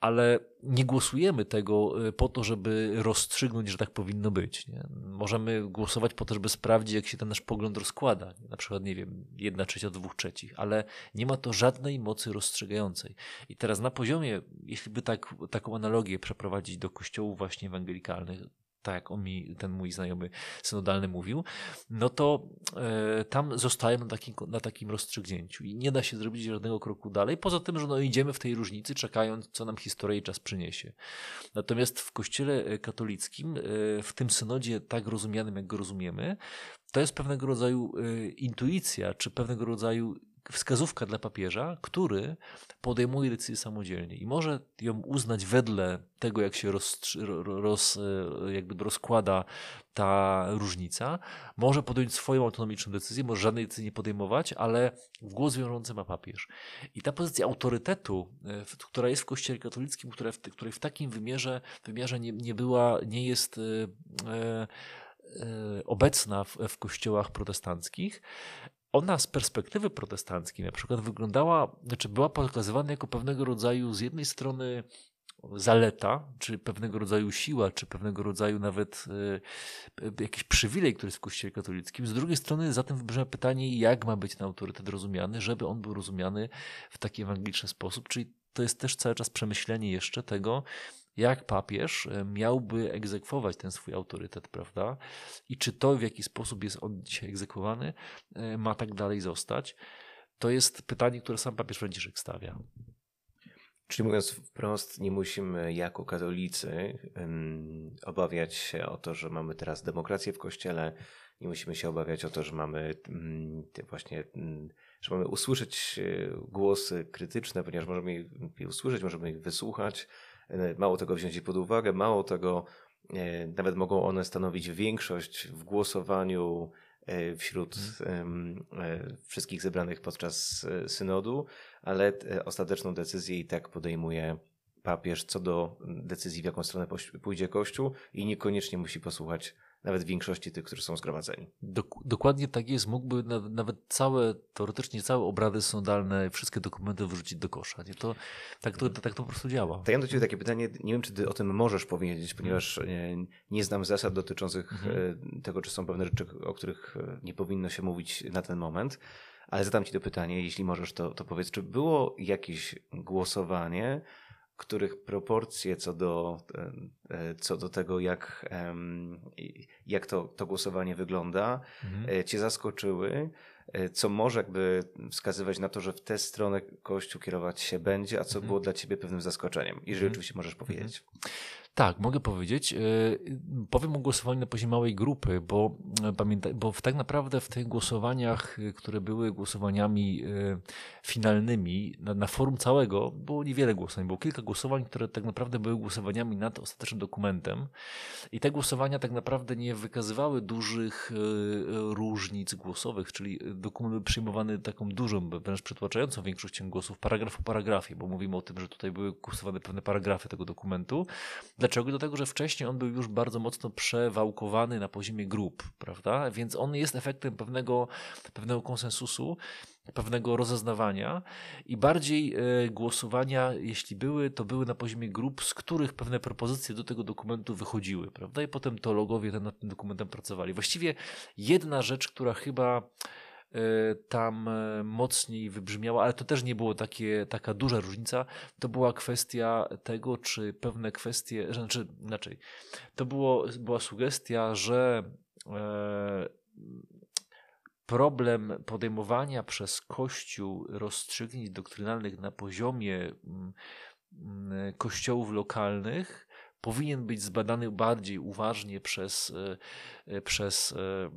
Ale nie głosujemy tego e, po to, żeby rozstrzygnąć, że tak powinno być. Nie? Możemy głosować po to, żeby sprawdzić, jak się ten nasz pogląd rozkłada. Na przykład, nie wiem, jedna trzecia, dwóch trzecich, ale nie ma to żadnej mocy rozstrzygającej. I teraz na poziomie, jeśli by tak, taką analogię przeprowadzić do kościołów właśnie ewangelikalnych, tak jak on mi, ten mój znajomy synodalny mówił, no to e, tam zostają na takim, na takim rozstrzygnięciu i nie da się zrobić żadnego kroku dalej, poza tym, że no idziemy w tej różnicy, czekając, co nam historia i czas przyniesie. Natomiast w kościele katolickim, e, w tym synodzie tak rozumianym, jak go rozumiemy, to jest pewnego rodzaju e, intuicja, czy pewnego rodzaju wskazówka dla papieża, który podejmuje decyzję samodzielnie i może ją uznać wedle tego, jak się roz, roz, e, jakby rozkłada ta różnica. Może podjąć swoją autonomiczną decyzję, może żadnej decyzji nie podejmować, ale głos wiążący ma papież. I ta pozycja autorytetu, e, która jest w Kościele katolickim, która w, której w takim wymiarze, wymiarze nie, nie była, nie jest e, e, obecna w, w kościołach protestanckich, ona z perspektywy protestanckiej na przykład wyglądała, znaczy była pokazywana jako pewnego rodzaju z jednej strony zaleta, czy pewnego rodzaju siła, czy pewnego rodzaju nawet y, jakiś przywilej, który jest w Kościele katolickim. Z drugiej strony zatem wybrzmia pytanie, jak ma być ten autorytet rozumiany, żeby on był rozumiany w taki ewangeliczny sposób, czyli to jest też cały czas przemyślenie jeszcze tego, jak papież e, miałby egzekwować ten swój autorytet, prawda? I czy to, w jaki sposób jest on dzisiaj egzekwowany, e, ma tak dalej zostać? To jest pytanie, które sam papież Franciszek stawia. Czyli mówiąc wprost, nie musimy jako katolicy um, obawiać się o to, że mamy teraz demokrację w kościele, nie musimy się obawiać o to, że mamy um, właśnie, um, że mamy usłyszeć e, głosy krytyczne, ponieważ możemy je usłyszeć, możemy ich wysłuchać, mało tego wziąć pod uwagę, mało tego e, nawet mogą one stanowić większość w głosowaniu e, wśród hmm. wszystkich zebranych podczas synodu, ale ostateczną decyzję i tak podejmuje papież co do decyzji, w jaką stronę pójdzie Kościół i niekoniecznie musi posłuchać nawet większości tych, którzy są zgromadzeni. Dok dokładnie tak jest. Mógłby na nawet całe, teoretycznie całe obrady sądalne, wszystkie dokumenty wrzucić do kosza. Nie? To, tak, to, tak to po prostu działa. To ja mam do Ciebie takie pytanie, nie wiem, czy Ty o tym możesz powiedzieć, ponieważ nie, nie znam zasad dotyczących mhm. E, tego, czy są pewne rzeczy, o których e, nie powinno się mówić na ten moment. Ale zadam Ci to pytanie, jeśli możesz, to, to powiedz, czy było jakieś głosowanie, których proporcje co do, e, co do tego, jak, jak to, to głosowanie wygląda, mhm. E, cię zaskoczyły, e, co może jakby wskazywać na to, że w tę stronę Kościół kierować się będzie, a co mhm. było dla ciebie pewnym zaskoczeniem, jeżeli mhm. oczywiście możesz powiedzieć. Tak, mogę powiedzieć. Powiem o głosowaniu na poziomie małej grupy, bo, pamiętaj, bo tak naprawdę w tych głosowaniach, które były głosowaniami finalnymi na, na forum całego, było niewiele głosowań. Było kilka głosowań, które tak naprawdę były głosowaniami nad ostatecznym dokumentem. I te głosowania tak naprawdę nie wykazywały dużych różnic głosowych, czyli dokument był przyjmowany taką dużą, wręcz przytłaczającą większością głosów, paragraf po paragrafie, bo mówimy o tym, że tutaj były głosowane pewne paragrafy tego dokumentu. Dlaczego? Dlatego, że wcześniej on był już bardzo mocno przewałkowany na poziomie grup, prawda? Więc on jest efektem pewnego, pewnego konsensusu, pewnego rozeznawania i bardziej e, głosowania, jeśli były, to były na poziomie grup, z których pewne propozycje do tego dokumentu wychodziły, prawda? I potem teologowie nad tym dokumentem pracowali. Właściwie jedna rzecz, która chyba tam e, mocniej wybrzmiała, ale to też nie było takie, taka duża różnica. To była kwestia tego, czy pewne kwestie, znaczy inaczej, to było, była sugestia, że e, problem podejmowania przez Kościół rozstrzygnięć doktrynalnych na poziomie mm, mm, kościołów lokalnych powinien być zbadany bardziej uważnie przez, przez E,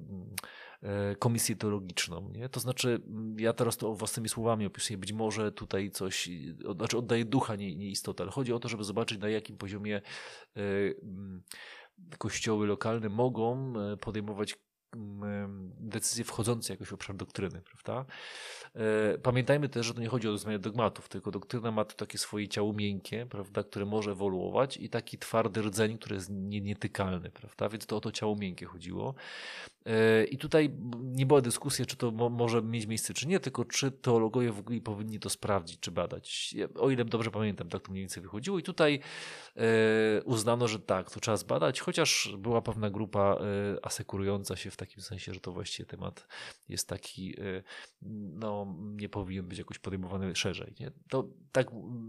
komisję teologiczną. Nie? To znaczy, ja teraz to własnymi słowami opisuję, być może tutaj coś, znaczy oddaję ducha, nie, nie istotę, ale chodzi o to, żeby zobaczyć na jakim poziomie e, kościoły lokalne mogą e, podejmować decyzje wchodzące jakoś w obszar doktryny, prawda? E, pamiętajmy też, że to nie chodzi o zmianę dogmatów, tylko doktryna ma to takie swoje ciało miękkie, prawda, które może ewoluować i taki twardy rdzeń, który jest nietykalny, prawda, więc to o to ciało miękkie chodziło. E, I tutaj nie była dyskusja, czy to mo może mieć miejsce, czy nie, tylko czy teologowie w ogóle powinni to sprawdzić, czy badać. O ile dobrze pamiętam, tak to mniej więcej wychodziło. I tutaj e, uznano, że tak, to trzeba zbadać, chociaż była pewna grupa asekurująca się w takim sensie, że to właściwie temat jest taki, no, nie powinien być jakoś podejmowany szerzej. Nie? To tak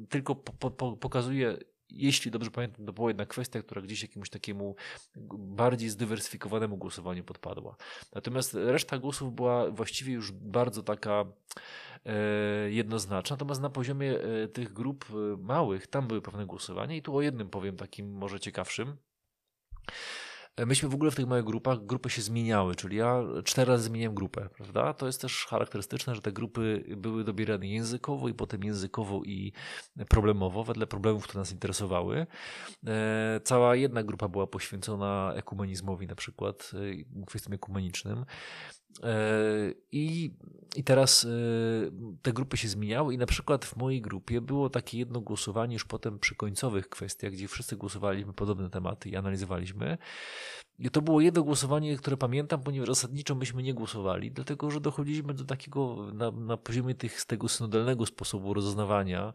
tylko po, po, pokazuje jeśli dobrze pamiętam, to była jedna kwestia, która gdzieś jakiemuś takiemu bardziej zdywersyfikowanemu głosowaniu podpadła. Natomiast reszta głosów była właściwie już bardzo taka e, jednoznaczna. Natomiast na poziomie e, tych grup e, małych, tam były pewne głosowania i tu o jednym powiem takim może ciekawszym. Myśmy w ogóle w tych małych grupach, grupy się zmieniały, czyli ja cztery razy zmieniłem grupę, prawda? To jest też charakterystyczne, że te grupy były dobierane językowo i potem językowo i problemowo, wedle problemów, które nas interesowały. E, cała jedna grupa była poświęcona ekumenizmowi na przykład, e, kwestiom ekumenicznym. E, I, I teraz e, te grupy się zmieniały, i na przykład w mojej grupie było takie jedno głosowanie już potem przy końcowych kwestiach, gdzie wszyscy głosowaliśmy podobne tematy i analizowaliśmy. I to było jedno głosowanie, które pamiętam, ponieważ zasadniczo myśmy nie głosowali, dlatego że dochodziliśmy do takiego, na, na poziomie tych, tego synodalnego sposobu rozeznawania,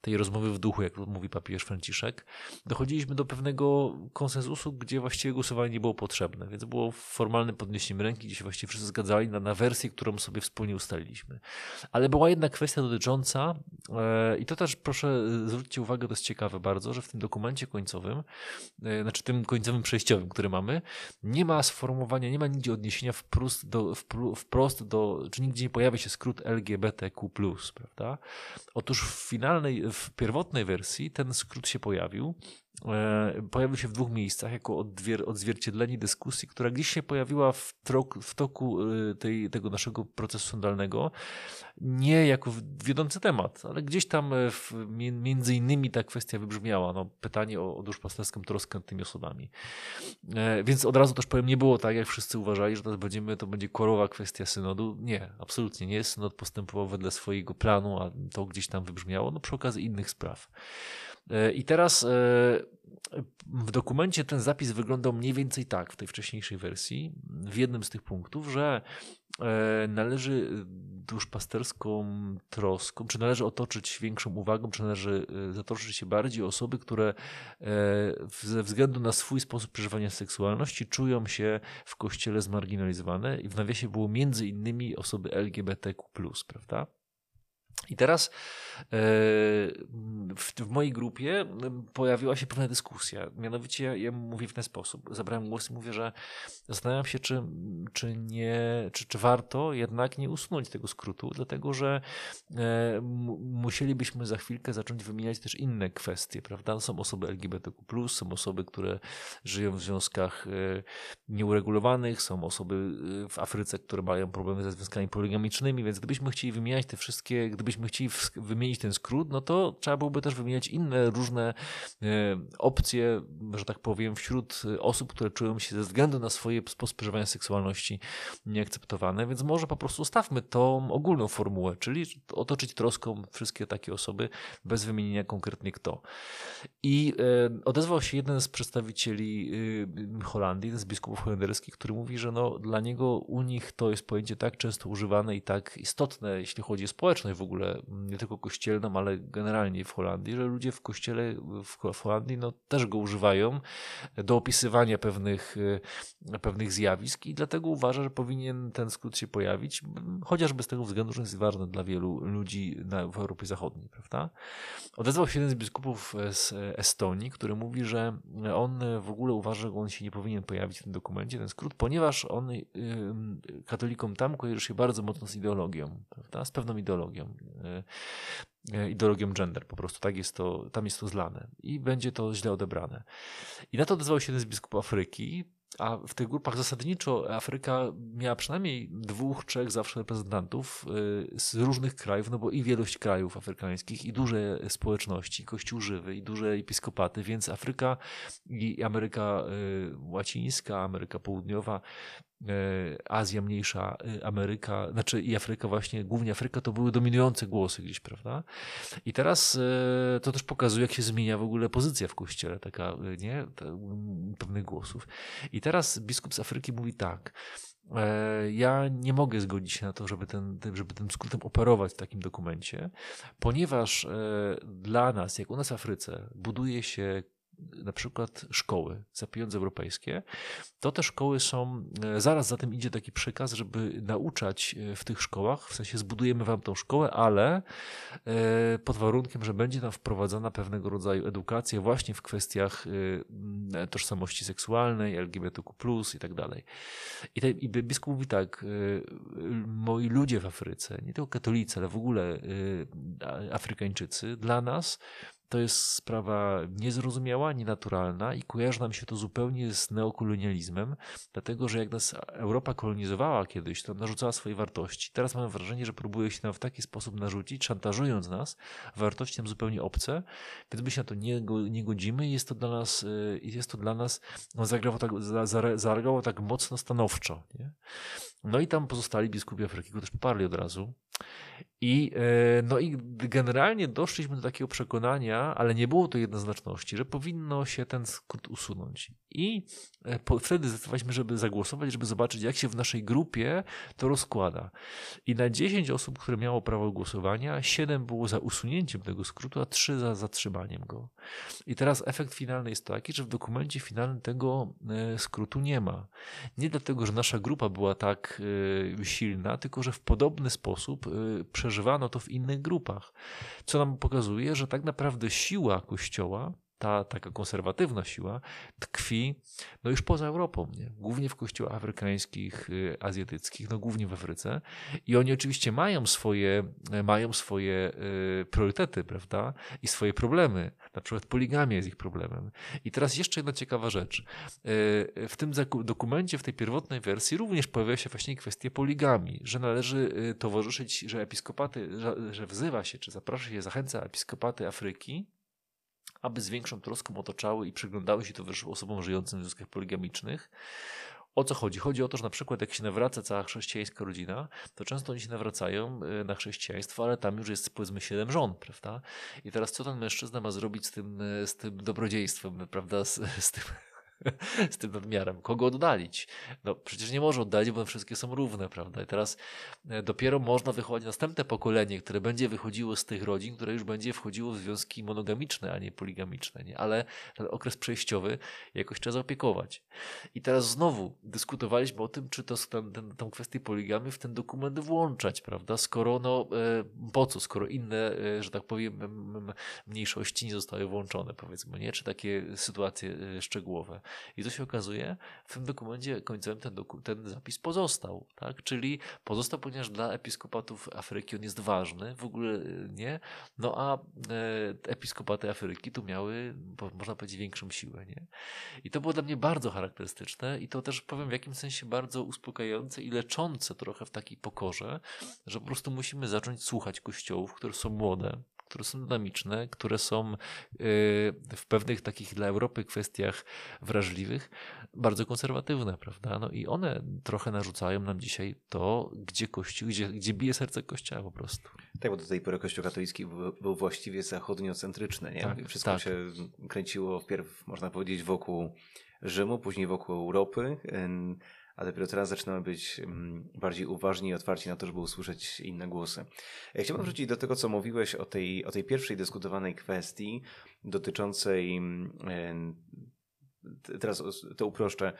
tej rozmowy w duchu, jak mówi papież Franciszek, dochodziliśmy do pewnego konsensusu, gdzie właściwie głosowanie nie było potrzebne, więc było formalnym podniesieniem ręki, gdzie się właściwie wszyscy zgadzali na, na wersję, którą sobie wspólnie ustaliliśmy. Ale była jedna kwestia dotycząca, e, i to też proszę zwróćcie uwagę, to jest ciekawe bardzo, że w tym dokumencie końcowym, e, znaczy tym końcowym przejściowym, który mamy, nie ma sformułowania, nie ma nigdzie odniesienia wprost do, wprost do czy nigdzie nie pojawia się skrót LGBTQ+, prawda? Otóż w finalnej, w pierwotnej wersji ten skrót się pojawił, pojawił się w dwóch miejscach jako odzwierciedlenie dyskusji, która gdzieś się pojawiła w, w toku e, tej, tego naszego procesu sądalnego, nie jako wiodący temat, ale gdzieś tam e, w, między innymi ta kwestia wybrzmiała, no, pytanie o, o duszpasterską troskę nad tymi osobami. Więc od razu też powiem, nie było tak, jak wszyscy uważali, że to, będziemy, to będzie korowa kwestia synodu. Nie, absolutnie nie. Synod postępował wedle swojego planu, a to gdzieś tam wybrzmiało, no przy okazji innych spraw. E, I teraz e, w dokumencie ten zapis wyglądał mniej więcej tak w tej wcześniejszej wersji, w jednym z tych punktów, że e, należy duszpasterską troską, czy należy otoczyć większą uwagą, czy należy zatoczyć się bardziej osoby, które ze względu na swój sposób przeżywania seksualności czują się w kościele zmarginalizowane i w nawiasie było między innymi osoby LGBTQ+, prawda? I teraz w, w, mojej grupie pojawiła się pewna dyskusja. Mianowicie ja mówię w ten sposób. Zabrałem głos i mówię, że zastanawiam się, czy, czy, nie, czy, czy warto jednak nie usunąć tego skrótu, dlatego że e, musielibyśmy za chwilkę zacząć wymieniać też inne kwestie, prawda? Są osoby LGBTQ, są osoby, które żyją w związkach e, nieuregulowanych, są osoby e, w Afryce, które mają problemy ze związkami poligamicznymi, więc gdybyśmy chcieli wymieniać te wszystkie, gdybyśmy chcieli wymienić ten skrót, no to trzeba byłoby też wymieniać inne różne e, opcje, że tak powiem, wśród osób, które czują się ze względu na swoje sposób przeżywania seksualności nieakceptowane, więc może po prostu stawmy tą ogólną formułę, czyli otoczyć troską wszystkie takie osoby bez wymienienia konkretnie kto. I e, odezwał się jeden z przedstawicieli e, Holandii, jeden z biskupów holenderskich, który mówi, że no, dla niego u nich to jest pojęcie tak często używane i tak istotne, jeśli chodzi o społeczność w ogóle, nie tylko kościelną, ale generalnie w Holandii, że ludzie w kościele w Holandii no, też go używają do opisywania pewnych, e, pewnych zjawisk i dlatego uważa, że powinien ten skrót się pojawić, chociażby z tego względu, że jest ważny dla wielu ludzi na, w Europie Zachodniej. Prawda? Odezwał się jeden z biskupów z Estonii, który mówi, że on w ogóle uważa, że on się nie powinien pojawić w tym dokumencie, ten skrót, ponieważ on katolikom tam kojarzy się bardzo mocno z ideologią, prawda? z pewną ideologią. Y, y, ideologią gender, po prostu tak jest to, tam jest to zlane i będzie to źle odebrane. I na to odezwał się jeden z biskupów Afryki, a w tych grupach zasadniczo Afryka miała przynajmniej dwóch, trzech zawsze reprezentantów y, z różnych krajów, no bo i wielość krajów afrykańskich, i duże społeczności, kościół żywy, i duże episkopaty, więc Afryka i Ameryka Łacińska, Ameryka Południowa E, Azja mniejsza, e, Ameryka, znaczy i Afryka właśnie, głównie Afryka to były dominujące głosy gdzieś, prawda? I teraz e, to też pokazuje, jak się zmienia w ogóle pozycja w kościele, taka, nie? Pewnych głosów. I teraz biskup z Afryki mówi tak, ja nie mogę zgodzić się na to, żeby ten, żeby tym skrótem operować w takim dokumencie, ponieważ dla nas, jak u nas w Afryce, buduje się na przykład szkoły za pieniądze europejskie, to te szkoły są, e, zaraz za tym idzie taki przekaz, żeby nauczać e, w tych szkołach, w sensie zbudujemy wam tą szkołę, ale e, pod warunkiem, że będzie tam wprowadzana pewnego rodzaju edukacja właśnie w kwestiach tożsamości seksualnej, LGBTQ+, i tak dalej. I, te, I biskup mówi tak, moi ludzie w Afryce, nie tylko katolicy, ale w ogóle Afrykańczycy, dla nas to jest sprawa niezrozumiała, nienaturalna i kojarzy nam się to zupełnie z neokolonializmem, dlatego że jak nas Europa kolonizowała kiedyś, to narzucała swoje wartości. Teraz mamy wrażenie, że próbuje się nam w taki sposób narzucić, szantażując nas wartości nam zupełnie obce, więc my się na to nie, nie godzimy i jest to dla nas, y, jest to dla nas no, zagrało, tak, tak mocno stanowczo. Nie? No i tam pozostali biskupi Afryki go też poparli od razu. I, e, no i generalnie doszliśmy do takiego przekonania, ale nie było to jednoznaczności, że powinno się ten skrót usunąć. I e, po, wtedy zdecydowaliśmy, żeby zagłosować, żeby zobaczyć, jak się w naszej grupie to rozkłada. I na 10 osób, które miało prawo głosowania, 7 było za usunięciem tego skrótu, a 3 za zatrzymaniem go. I teraz efekt finalny jest taki, że w dokumencie finalnym tego e, skrótu nie ma. Nie dlatego, że nasza grupa była tak silna, tylko że w podobny sposób przeżywaliśmy przeżywano to w innych grupach, co nam pokazuje, że tak naprawdę siła Kościoła ta taka konserwatywna siła tkwi no już poza Europą, nie? głównie w kościołach afrykańskich, y, azjatyckich, no głównie w Afryce. I oni oczywiście mają swoje, mają swoje y, priorytety, prawda? I swoje problemy. Na przykład poligamia jest ich problemem. I teraz jeszcze jedna ciekawa rzecz. Y, w tym dokumencie, w tej pierwotnej wersji również pojawia się właśnie kwestia poligami, że należy towarzyszyć, że episkopaty, że wzywa się, czy zaprasza się, zachęca episkopaty Afryki aby z większą troską otaczały i przyglądały się towarzyszą osobom żyjącym w związkach poligamicznych. O co chodzi? Chodzi o to, że na przykład jak się nawraca cała chrześcijańska rodzina, to często oni się nawracają e, na chrześcijaństwo, ale tam już jest powiedzmy siedem żon, prawda? I teraz co ten mężczyzna ma zrobić z tym, e, z tym dobrodziejstwem, prawda? Z, z tym z tym nadmiarem. Kogo oddalić? No przecież nie może oddalić, bo wszystkie są równe, prawda? I teraz e, dopiero można wychodzić następne pokolenie, które będzie wychodziło z tych rodzin, które już będzie wchodziło w związki monogamiczne, a nie poligamiczne, nie? Ale ten okres przejściowy jakoś trzeba zaopiekować. I teraz znowu dyskutowaliśmy o tym, czy to ten, ten, tą kwestię poligamy w ten dokument włączać, prawda? Skoro no, e, po co, skoro inne, e, że tak powiem, mniejszości nie zostały włączone, powiedzmy, nie? Czy takie sytuacje szczegółowe. I to się okazuje, w tym dokumencie końcowym ten, doku, ten zapis pozostał, tak? Czyli pozostał, ponieważ dla episkopatów Afryki on jest ważny, w ogóle y, nie, no a e, episkopaty Afryki tu miały, można powiedzieć, większą siłę, nie? I to było dla mnie bardzo charakterystyczne i to też powiem w jakimś sensie bardzo uspokajające i leczące trochę w takiej pokorze, że po prostu musimy zacząć słuchać kościołów, które są młode, które są dynamiczne, które są y, w pewnych takich dla Europy kwestiach wrażliwych, bardzo konserwatywne, prawda? No i one trochę narzucają nam dzisiaj to, gdzie Kościół, gdzie, gdzie bije serce Kościoła po prostu. Tak, bo do tej pory Kościół katolicki był, był właściwie zachodniocentryczny, nie? Tak, Wszystko tak. się kręciło wpierw, można powiedzieć, wokół Rzymu, później wokół Europy a dopiero teraz zaczynamy być mm, bardziej uważni i otwarci na to, żeby usłyszeć inne głosy. Chciałbym wrócić do tego, co mówiłeś o tej, o tej pierwszej dyskutowanej kwestii dotyczącej mm, teraz to uproszczę,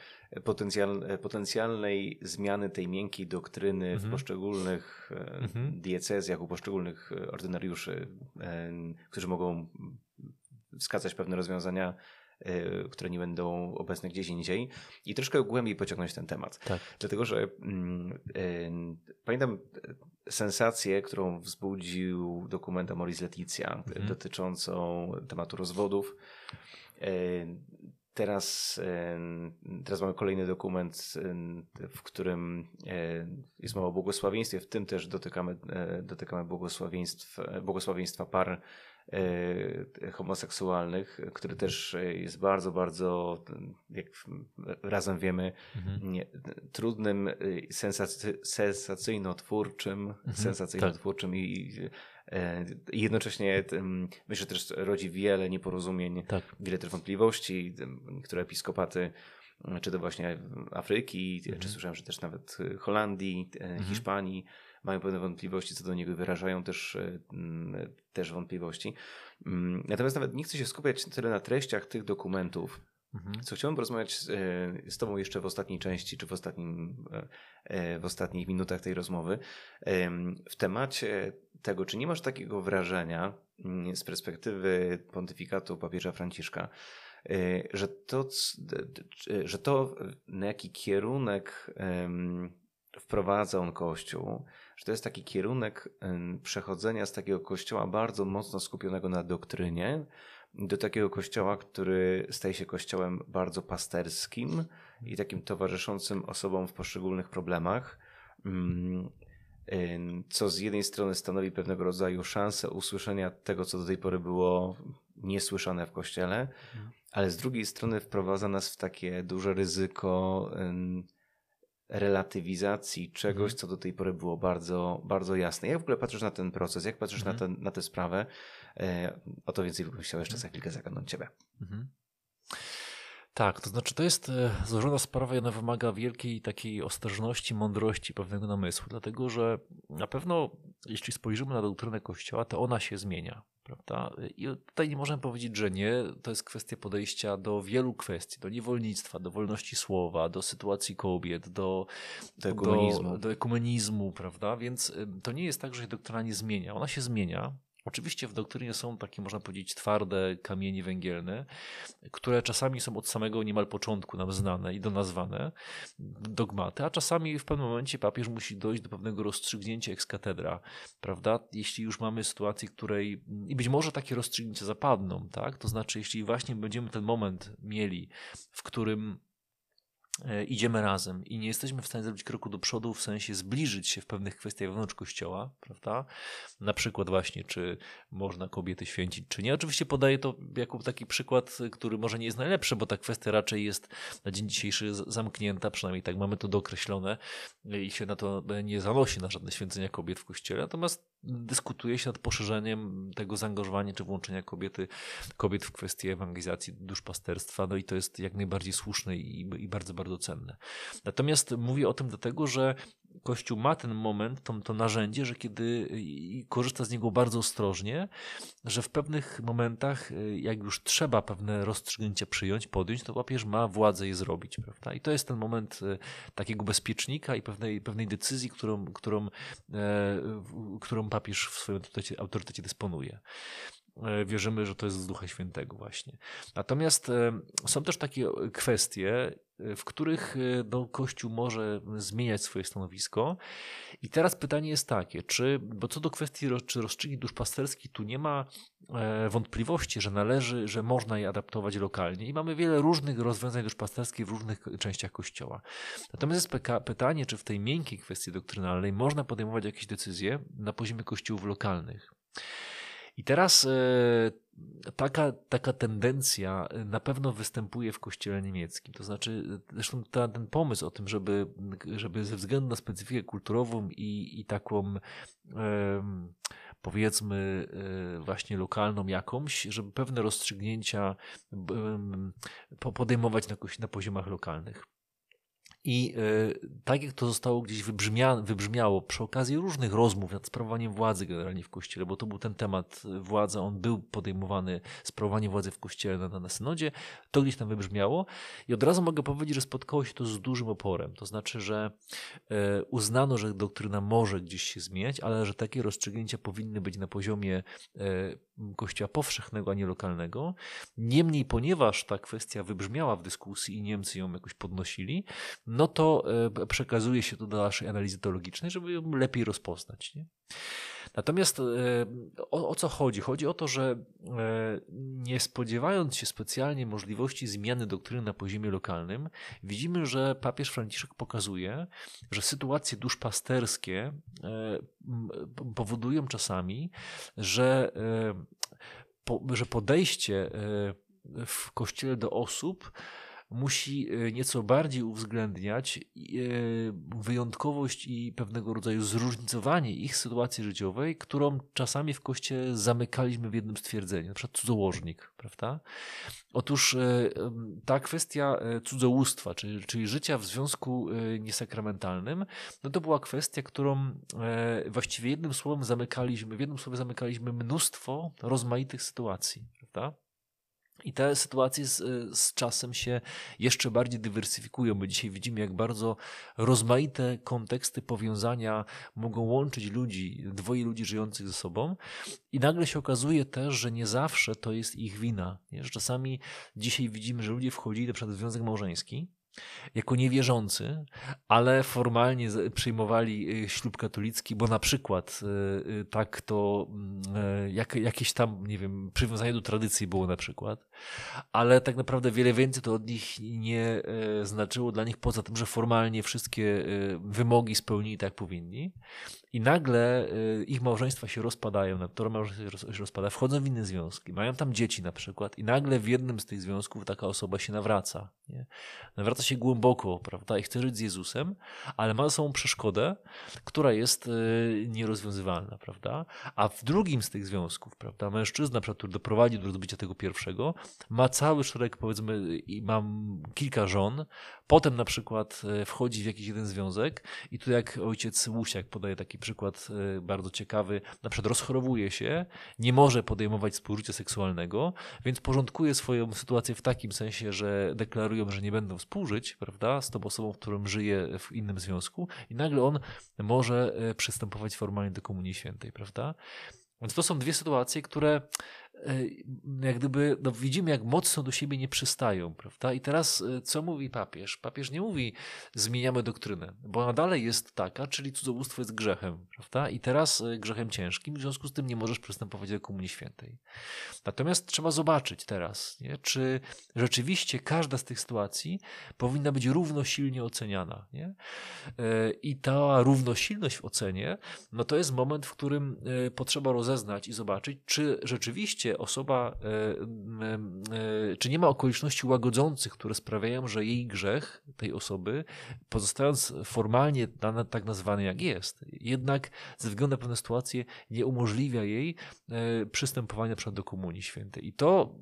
potencjal, potencjalnej zmiany tej miękkiej doktryny mhm. w poszczególnych e, mhm. diecezjach, u poszczególnych ordynariuszy, e, którzy mogą wskazać pewne rozwiązania które nie będą obecne gdzieś indziej i troszkę głębiej pociągnąć ten temat. Tak. Dlatego, że mm, y, pamiętam sensację, którą wzbudził dokument Amoris Leticia mhm. dotyczącą tematu rozwodów. Y, teraz, teraz mamy kolejny dokument, w którym jest mowa o błogosławieństwie, w tym też dotykamy, dotykamy błogosławieństw, błogosławieństwa par homoseksualnych, który też jest bardzo, bardzo, jak razem wiemy, mhm. nie, trudnym, sensacy, sensacyjno-twórczym, mhm. sensacyjno-twórczym tak. i, e, i jednocześnie myślę, że też rodzi wiele nieporozumień, tak. wiele też wątpliwości, które episkopaty czy to właśnie Afryki, mhm. czy słyszałem, że też nawet Holandii, e, mhm. Hiszpanii, mają pewne wątpliwości co do niego, wyrażają też, e, też wątpliwości. Mm, natomiast nawet nie chcę się skupiać tyle na treściach tych dokumentów, mhm. co chciałbym porozmawiać e, z Tobą jeszcze w ostatniej części, czy w, ostatnim, e, w ostatnich minutach tej rozmowy, w temacie tego, czy nie masz takiego wrażenia mm, z perspektywy pontyfikatu papieża Franciszka, że to, że to na jaki kierunek wprowadza on Kościół, że to jest taki kierunek przechodzenia z takiego kościoła bardzo mocno skupionego na doktrynie do takiego kościoła, który staje się kościołem bardzo pasterskim i takim towarzyszącym osobom w poszczególnych problemach. Mm, co z jednej strony stanowi pewnego rodzaju szansę usłyszenia tego, co do tej pory było niesłyszane w kościele, ale z drugiej strony wprowadza nas w takie duże ryzyko relatywizacji czegoś, mhm. co do tej pory było bardzo, bardzo jasne. Jak w ogóle patrzysz na ten proces? Jak patrzysz mhm. na, ten, na tę sprawę? E, o to więcej bym chciał jeszcze za chwilkę zagadnąć Ciebie. Mhm. Tak, to znaczy to jest e, złożona sprawa i ona wymaga wielkiej takiej ostrożności, mądrości, pewnego namysłu, dlatego że na pewno jeśli spojrzymy na doktrynę Kościoła, to ona się zmienia. Prawda? I tutaj nie możemy powiedzieć, że nie. To jest kwestia podejścia do wielu kwestii, do niewolnictwa, do wolności słowa, do sytuacji kobiet, do, do, ekumenizmu. do, do ekumenizmu, prawda? Więc to nie jest tak, że się doktryna nie zmienia. Ona się zmienia, Oczywiście w doktrynie są takie, można powiedzieć, twarde kamienie węgielne, które czasami są od samego niemal początku nam znane i donazwane dogmaty, a czasami w pewnym momencie papież musi dojść do pewnego rozstrzygnięcia ex cathedra, prawda? Jeśli już mamy sytuację, której i być może takie rozstrzygnięcia zapadną, tak? To znaczy, jeśli właśnie będziemy ten moment mieli, w którym idziemy razem i nie jesteśmy w stanie zrobić kroku do przodu, w sensie zbliżyć się w pewnych kwestiach wewnątrz kościoła, prawda? Na przykład właśnie, czy można kobiety święcić, czy nie. Oczywiście podaję to jako taki przykład, który może nie jest najlepszy, bo ta kwestia raczej jest na dzień dzisiejszy zamknięta, przynajmniej tak mamy to dookreślone i się na to nie zanosi na żadne święcenia kobiet w kościele. Natomiast dyskutuje się nad poszerzeniem tego zaangażowania czy włączenia kobiety, kobiet w kwestię ewangelizacji duszpasterstwa, no i to jest jak najbardziej słuszne i, i bardzo, bardzo cenne. Natomiast mówię o tym dlatego, że Kościół ma ten moment, to, to narzędzie, że kiedy korzysta z niego bardzo ostrożnie, że w pewnych momentach, y, jak już trzeba pewne rozstrzygnięcia przyjąć, podjąć, to papież ma władzę je zrobić. Prawda? I to jest ten moment y, takiego bezpiecznika i pewnej, pewnej decyzji, którą, którą, e, którą papież w swoim autorytecie dysponuje. E, wierzymy, że to jest z Ducha Świętego właśnie. Natomiast e, są też takie kwestie, e, w których no, Kościół może zmieniać swoje stanowisko. I teraz pytanie jest takie, czy, bo co do kwestii czy rozstrzygi duszpasterskich, tu nie ma wątpliwości, że należy, że można je adaptować lokalnie i mamy wiele różnych rozwiązań duszpasterskich w różnych częściach Kościoła. Natomiast jest pytanie, czy w tej miękkiej kwestii doktrynalnej można podejmować jakieś decyzje na poziomie kościołów lokalnych. I teraz e, taka, taka tendencja e, na pewno występuje w kościele niemieckim. To znaczy, e, zresztą ta, ten pomysł o tym, żeby, żeby ze względu na specyfikę kulturową i, i taką powiedzmy właśnie lokalną jakąś, żeby pewne rozstrzygnięcia podejmować na, na poziomach lokalnych. I y, tak jak to zostało gdzieś wybrzmia, wybrzmiało przy okazji różnych rozmów nad sprawowaniem władzy generalnie w Kościele, bo to był ten temat y, władza, on był podejmowany, sprawowanie władzy w Kościele na, na synodzie, to gdzieś tam wybrzmiało i od razu mogę powiedzieć, że spotkało się to z dużym oporem. To znaczy, że y, uznano, że doktryna może gdzieś się zmieniać, ale że takie rozstrzygnięcia powinny być na poziomie Kościoła powszechnego, a nie lokalnego. Niemniej, ponieważ ta kwestia wybrzmiała w dyskusji i Niemcy ją jakoś podnosili, no to e, przekazuje się to do naszej analizy teologicznej, żeby ją lepiej rozpoznać. Nie? Natomiast e, o, o, co chodzi? Chodzi o to, że e, nie spodziewając się specjalnie możliwości zmiany doktryny na poziomie lokalnym, widzimy, że papież Franciszek pokazuje, że sytuacje duszpasterskie powodują czasami, że, że podejście w kościele do osób musi e, nieco bardziej uwzględniać e, wyjątkowość i pewnego rodzaju zróżnicowanie ich sytuacji życiowej, którą czasami w kościele zamykaliśmy w jednym stwierdzeniu, na przykład cudzołożnik, prawda? Otóż e, ta kwestia cudzołóstwa, czyli, czyli życia w związku niesakramentalnym, no to była kwestia, którą właściwie jednym słowem zamykaliśmy, w jednym słowie zamykaliśmy mnóstwo rozmaitych sytuacji, prawda? I te sytuacje z, z, czasem się jeszcze bardziej dywersyfikują, bo dzisiaj widzimy, jak bardzo rozmaite konteksty powiązania mogą łączyć ludzi, dwoje ludzi żyjących ze sobą. I nagle się okazuje też, że nie zawsze to jest ich wina. Czasami dzisiaj widzimy, że ludzie wchodzili na przykład w związek małżeński, jako niewierzący, ale formalnie przyjmowali y, ślub katolicki, bo na przykład y, y, tak to mm, jak, jakieś tam, nie wiem, przywiązanie do tradycji było na przykład, ale tak naprawdę wiele więcej to od nich nie znaczyło dla nich, poza tym, że formalnie wszystkie wymogi spełnili tak powinni. I nagle ich małżeństwa się rozpadają, to małżeństwo się rozpada, wchodzą w inne związki, mają tam dzieci na przykład i nagle w jednym z tych związków taka osoba się nawraca. Nie? Nawraca się głęboko, prawda, i chce żyć z Jezusem, ale ma są przeszkodę, która jest e, nierozwiązywalna, prawda? A w drugim z tych związków, prawda, mężczyzna, który doprowadzi do rozbicia tego pierwszego, ma cały szereg, powiedzmy, i mam kilka żon, potem na przykład e, wchodzi w jakiś jeden związek i tu jak ojciec Łusiak podaje taki przykład e, bardzo ciekawy, na przykład rozchorowuje się, nie może podejmować współżycia seksualnego, więc porządkuje swoją sytuację w takim sensie, że deklarują, że nie będą współżyć, żyć, prawda, z tą osobą, którą żyje w innym związku i nagle on może e, przystępować formalnie do Komunii Świętej, prawda? Więc to są dwie sytuacje, które jak gdyby no widzimy, jak mocno do siebie nie przystają, prawda? I teraz e, co mówi papież? Papież nie mówi zmieniamy doktrynę, bo ona dalej jest taka, czyli cudzołóstwo jest grzechem, prawda? I teraz e, grzechem ciężkim, w związku z tym nie możesz przystępować do Komunii Świętej. Natomiast trzeba zobaczyć teraz, nie? czy rzeczywiście każda z tych sytuacji powinna być równosilnie oceniana. Nie? I ta równosilność w ocenie, no to jest moment, w którym potrzeba rozeznać i zobaczyć, czy rzeczywiście czy osoba, czy nie ma okoliczności łagodzących, które sprawiają, że jej grzech tej osoby, pozostając formalnie tak nazwany jak jest, jednak ze względu na pewne sytuacje nie umożliwia jej przystępowania do Komunii Świętej. I to,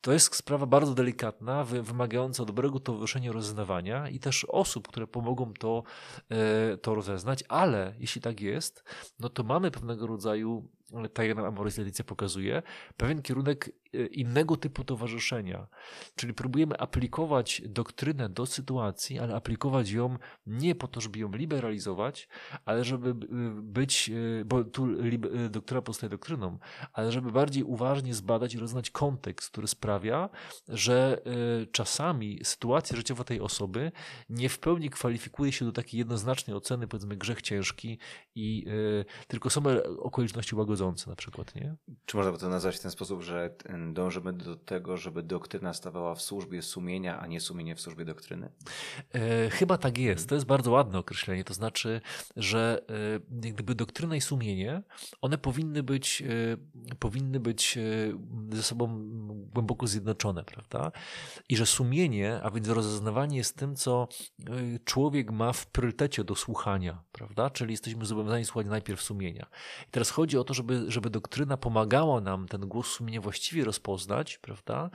to jest sprawa bardzo delikatna, wymagająca dobrego towarzyszenia rozeznawania i też osób, które pomogą to, to rozeznać, ale jeśli tak jest, no to mamy pewnego rodzaju tajemna Amoris Leticia pokazuje, pewien kierunek innego typu towarzyszenia. Czyli próbujemy aplikować doktrynę do sytuacji, ale aplikować ją nie po to, żeby ją liberalizować, ale żeby być, e, bo tu e, doktryna pozostaje doktryną, ale żeby bardziej uważnie zbadać i rozeznać kontekst, który sprawia, że czasami sytuacja życiowa tej osoby nie w pełni kwalifikuje się do takiej jednoznacznej oceny, powiedzmy grzech ciężki i tylko są okoliczności łagodne na przykład, nie? Czy można by to nazwać w ten sposób, że dążymy do tego, żeby doktryna stawała w służbie sumienia, a nie sumienie w służbie doktryny? E, chyba tak jest. To jest bardzo ładne określenie. To znaczy, że e, gdyby doktryna i sumienie, one powinny być, e, powinny być e, ze sobą głęboko zjednoczone, prawda? I że sumienie, a więc rozeznawanie jest tym, co e, człowiek ma w priorytecie do słuchania, prawda? Czyli jesteśmy zobowiązani słuchać najpierw sumienia. I teraz chodzi o to, żeby żeby, doktryna pomagała nam ten głos sumienia właściwie rozpoznać, prawda?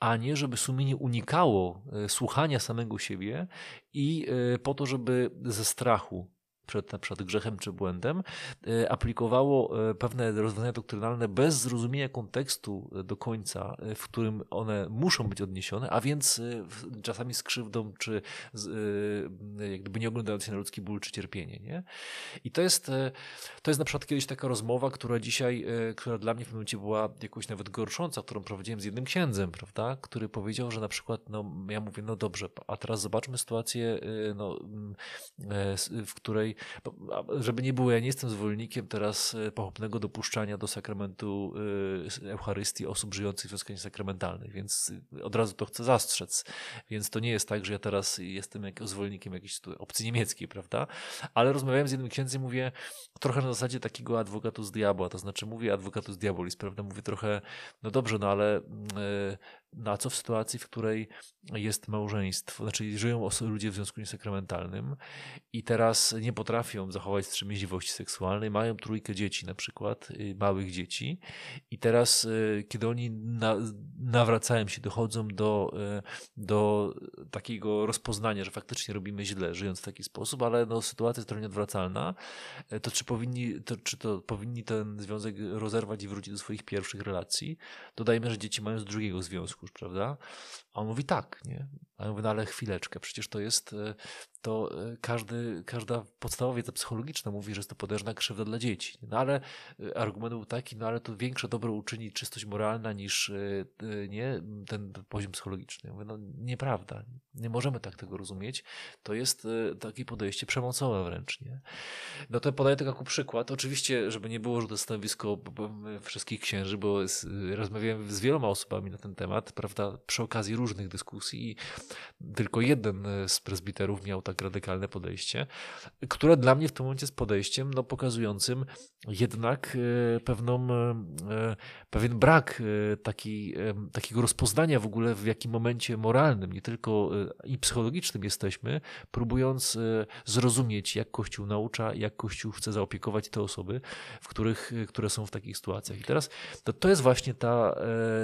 A nie, żeby sumienie unikało e, słuchania samego siebie i e, po to, żeby ze strachu przed, przed grzechem czy błędem, e, aplikowało e, pewne rozwiązania doktrynalne bez zrozumienia kontekstu e, do końca, w którym one muszą być odniesione, a więc czasami z krzywdą, czy jak gdyby nie oglądając się na ludzki ból czy cierpienie. Nie? I to jest, to jest na przykład kiedyś taka rozmowa, która dzisiaj, która dla mnie w pewnym momencie była jakoś nawet gorsząca, którą prowadziłem z jednym księdzem, prawda, który powiedział, że na przykład, no ja mówię, no dobrze, a teraz zobaczmy sytuację, no, w której żeby nie było, ja nie jestem zwolennikiem teraz e, pochopnego dopuszczania do sakramentu e, Eucharystii osób żyjących w związkach sakramentalnych, więc e, od razu to chcę zastrzec. Więc to nie jest tak, że ja teraz jestem jak, zwolennikiem jakiejś opcji niemieckiej, prawda? Ale rozmawiałem z jednym księdzem, mówię trochę na zasadzie takiego adwokatus diabła, to znaczy mówię adwokatus diabolis, prawda? Mówię trochę, no dobrze, no ale no a co w sytuacji, w której jest małżeństwo, znaczy żyją ludzie w związku niesakramentalnym i teraz nie potrafią zachować wstrzemięźliwości seksualnej, mają trójkę dzieci na przykład, y, małych dzieci i teraz, y, kiedy oni na, nawracają się, dochodzą do, y, do takiego rozpoznania, że faktycznie robimy źle, żyjąc w taki sposób, ale no, sytuacja jest trochę nieodwracalna, to czy powinni, to, czy to powinni ten związek rozerwać i wrócić do swoich pierwszych relacji? Dodajmy, że dzieci mają z drugiego związku, prawda? A on mówi tak, nie? A ja mówię, no ale chwileczkę, przecież to jest, e, to e, każdy, każda podstawowa wiedza psychologiczna mówi, że jest to potężna krzywda dla dzieci. No ale e, argument był taki, no ale to większe dobro uczyni czystość moralna niż nie, ten poziom psychologiczny. Ja mówię, no nieprawda, nie możemy tak tego rozumieć. To jest takie podejście przemocowe wręcz, nie? No to podaję tego jako przykład. Oczywiście, żeby nie było, że to stanowisko wszystkich księży, bo rozmawiałem z wieloma osobami na ten temat, prawda, przy okazji różnych dyskusji i tylko jeden z prezbiterów miał tak radykalne podejście, które dla mnie w tym momencie jest podejściem no, pokazującym jednak e, pewną, e, e, pewien brak taki, takiego rozpoznania w ogóle w jakim momencie moralnym, nie tylko i psychologicznym jesteśmy, próbując zrozumieć, jak Kościół naucza, jak Kościół chce zaopiekować te osoby, w których, które są w takich sytuacjach. I teraz to, to jest właśnie ta,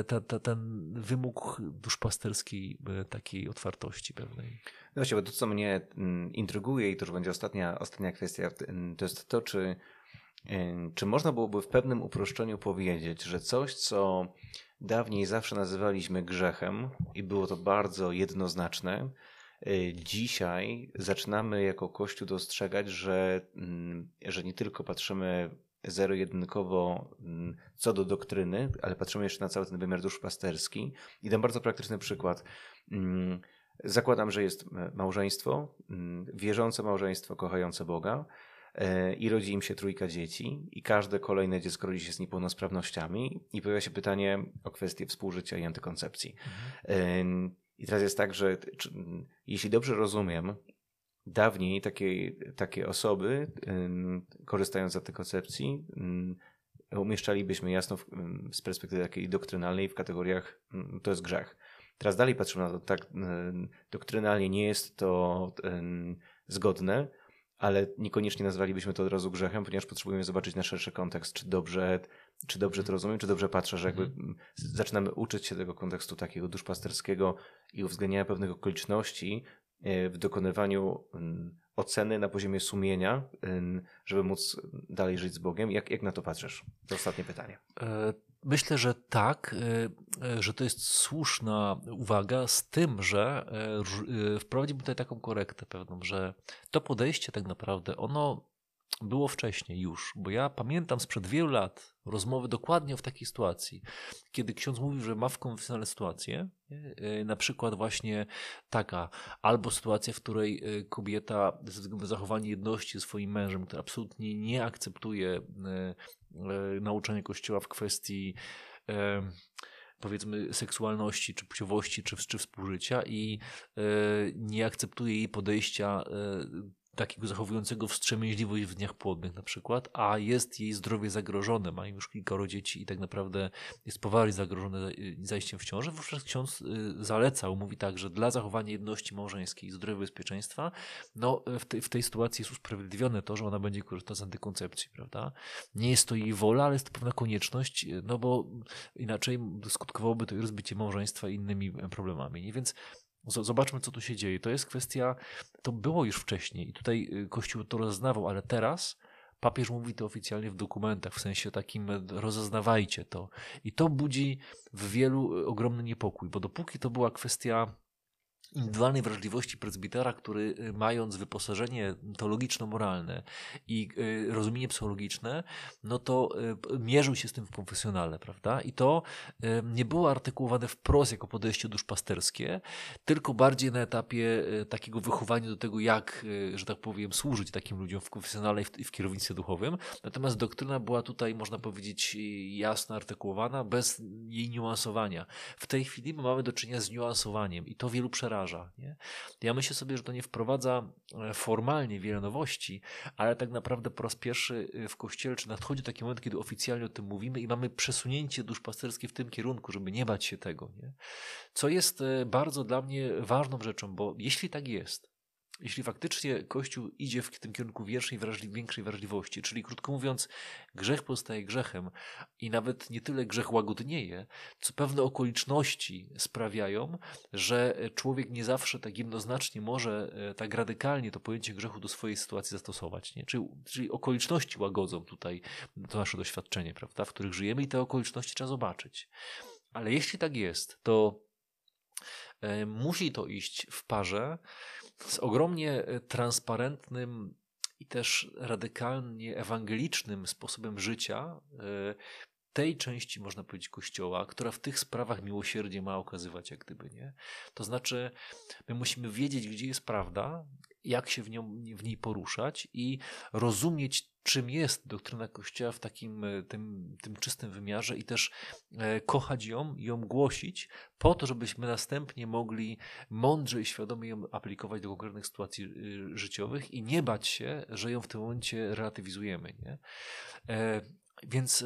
ta, ta, ten wymóg duszpasterskiej takiej otwartości pewnej. No właśnie, bo to, co mnie mm, intryguje i to już będzie ostatnia, ostatnia kwestia, to jest to, czy, czy można byłoby w pewnym uproszczeniu powiedzieć, że coś, co dawniej zawsze nazywaliśmy grzechem i było to bardzo jednoznaczne, y, dzisiaj zaczynamy jako Kościół dostrzegać, że, mm, że nie tylko patrzymy zero-jedynkowo mm, co do doktryny, ale patrzymy jeszcze na cały ten wymiar duszpasterski. I dam bardzo praktyczny przykład. Mm, zakładam, że jest e, małżeństwo, mm, wierzące małżeństwo, kochające Boga e, i rodzi im się trójka dzieci i każde kolejne dziecko rodzi się z niepełnosprawnościami i pojawia się pytanie o kwestię współżycia i antykoncepcji. Mhm. I teraz jest tak, że jeśli dobrze rozumiem, dawniej takie, takie osoby korzystając z antykoncepcji umieszczalibyśmy jasno w, z perspektywy takiej doktrynalnej w kategoriach to jest grzech. Teraz dalej patrzymy na to tak doktrynalnie, nie jest to zgodne, ale niekoniecznie nazwalibyśmy to od razu grzechem, ponieważ potrzebujemy zobaczyć na szerszy kontekst, czy dobrze, czy dobrze to rozumiem, czy dobrze patrzę, że jakby mhm. zaczynamy uczyć się tego kontekstu takiego duszpasterskiego i uwzględniania pewnych okoliczności e, w dokonywaniu oceny na poziomie sumienia, żeby móc dalej żyć z Bogiem. Jak, jak na to patrzysz? To ostatnie pytanie. E, myślę, że tak, e, że to jest słuszna uwaga, z tym, że wprowadziłbym tutaj taką korektę pewną, że to podejście tak naprawdę, ono było wcześniej już, bo ja pamiętam sprzed wielu lat rozmowy dokładnie w takiej sytuacji, kiedy ksiądz mówił, że ma w konfesjonalne sytuacje, na przykład właśnie taka, albo sytuacja, w której kobieta ze względu na zachowanie jedności ze swoim mężem, która absolutnie nie akceptuje e, nauczania Kościoła w kwestii powiedzmy seksualności, czy płciowości, czy, czy współżycia i nie akceptuje jej podejścia takiego zachowującego wstrzemięźliwość w dniach płodnych na przykład, a jest jej zdrowie zagrożone, ma już kilkoro dzieci i tak naprawdę jest poważnie zagrożone zajściem w ciążę, wówczas ksiądz y, zalecał, mówi tak, że dla zachowania jedności małżeńskiej i zdrowia bezpieczeństwa, no w, te, w tej sytuacji jest usprawiedliwione to, że ona będzie korzystać z antykoncepcji, prawda? Nie jest to jej wola, ale jest to pewna konieczność, no bo inaczej skutkowałoby to rozbicie małżeństwa i innymi problemami. Nie? Więc Zobaczmy, co tu się dzieje. To jest kwestia, to było już wcześniej i tutaj y, Kościół to rozeznawał, ale teraz papież mówi to oficjalnie w dokumentach, w sensie takim rozeznawajcie to. I to budzi w wielu y, ogromny niepokój, bo dopóki to była kwestia indywidualnej wrażliwości prezbitera, który y, mając wyposażenie teologiczno-moralne i y, rozumienie psychologiczne, no to y, mierzył się z tym w konfesjonale, prawda? I to nie było artykułowane wprost jako podejście duszpasterskie, tylko bardziej na etapie takiego wychowania do tego, jak, że tak powiem, służyć takim ludziom w konfesjonale i w, kierownictwie duchowym. Natomiast doktryna była tutaj, można powiedzieć, jasno artykułowana, bez jej niuansowania. W tej chwili mamy do czynienia z niuansowaniem i to wielu przeraża nie? Ja myślę sobie, że to nie wprowadza e, formalnie wiele nowości, ale tak naprawdę po raz pierwszy e, w Kościele, czy nadchodzi taki moment, kiedy oficjalnie o tym mówimy i mamy przesunięcie duszpasterskie w tym kierunku, żeby nie bać się tego. Nie? Co jest e, bardzo dla mnie ważną rzeczą, bo jeśli tak jest, jeśli faktycznie Kościół idzie w tym kierunku większej, wrażli większej wrażliwości, czyli krótko mówiąc, grzech pozostaje grzechem i nawet nie tyle grzech łagodnieje, co pewne okoliczności sprawiają, że człowiek nie zawsze tak jednoznacznie może e, tak radykalnie to pojęcie grzechu do swojej sytuacji zastosować. Nie? Czyli, czyli okoliczności łagodzą tutaj to nasze doświadczenie, prawda, w których żyjemy i te okoliczności trzeba zobaczyć. Ale jeśli tak jest, to e, musi to iść w parze z ogromnie e, transparentnym i też radykalnie ewangelicznym sposobem życia e, tej części, można powiedzieć, Kościoła, która w tych sprawach miłosierdzie ma okazywać, jak gdyby, nie? To znaczy, my musimy wiedzieć, gdzie jest prawda, jak się w, nią, w niej poruszać i rozumieć, czym jest doktryna Kościoła w takim e, tym, tym czystym wymiarze i też e, kochać ją ją głosić, po to, żebyśmy następnie mogli mądrze i świadomie ją aplikować do konkretnych sytuacji e, życiowych i nie bać się, że ją w tym momencie relatywizujemy. Nie? Więc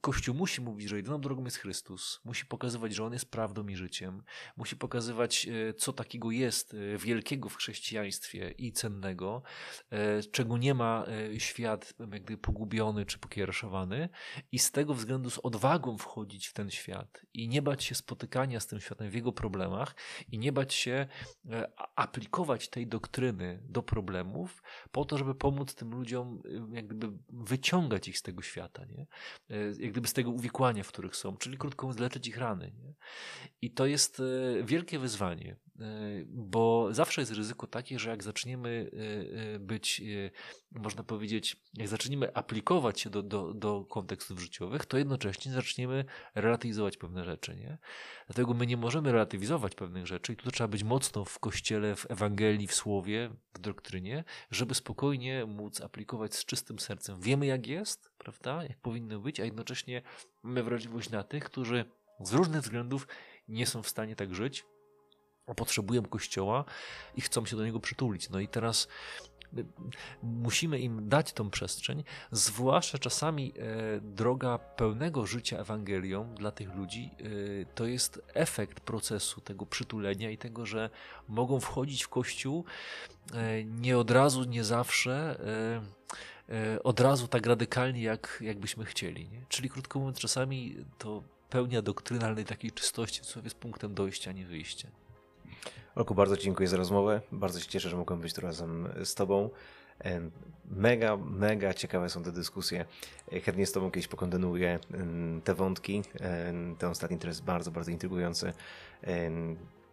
Kościół musi mówić, że jedyną drogą jest Chrystus, musi pokazywać, że On jest prawdą i życiem, musi pokazywać, e, co takiego jest e, wielkiego w chrześcijaństwie i cennego, e, czego nie ma świat jakby pogubiony czy pokiereszowany i z tego względu z odwagą wchodzić w ten świat i nie bać się spotykania z tym światem w jego problemach i nie bać się aplikować tej doktryny do problemów po to, żeby pomóc tym ludziom jak gdyby wyciągać ich z tego świata, nie? Jak gdyby z tego uwikłania, w których są, czyli krótko mówiąc, leczyć ich rany. Nie? I to jest e, wielkie wyzwanie, bo zawsze jest ryzyko takie, że jak zaczniemy e, być, można powiedzieć, jak zaczniemy aplikować się do, do, do kontekstów życiowych, to jednocześnie zaczniemy relatywizować pewne rzeczy. Nie? Dlatego my nie możemy relatywizować pewnych rzeczy i tu trzeba być mocno w kościele, w Ewangelii, w Słowie, w doktrynie, żeby spokojnie móc aplikować z czystym sercem. Wiemy jak jest, prawda, jak powinno być, a jednocześnie mamy wrażliwość na tych, którzy z różnych względów nie są w stanie tak żyć, potrzebują Kościoła i chcą się do niego przytulić. No i teraz musimy im dać tą przestrzeń, zwłaszcza czasami e, droga pełnego życia Ewangelią dla tych ludzi e, to jest efekt procesu tego przytulenia i tego, że mogą wchodzić w kościół e, nie od razu, nie zawsze od razu tak radykalnie, jak, jak byśmy chcieli. Nie? Czyli krótko mówiąc, czasami to pełnia doktrynalnej takiej czystości, co jest punktem dojścia, nie wyjścia. Olku, bardzo dziękuję za rozmowę. Bardzo się cieszę, że mogłem być tu razem z Tobą. Mega, mega ciekawe są te dyskusje. Chętnie z Tobą kiedyś pokontynuuję te wątki. Ten ostatni to jest bardzo, bardzo intrygujący.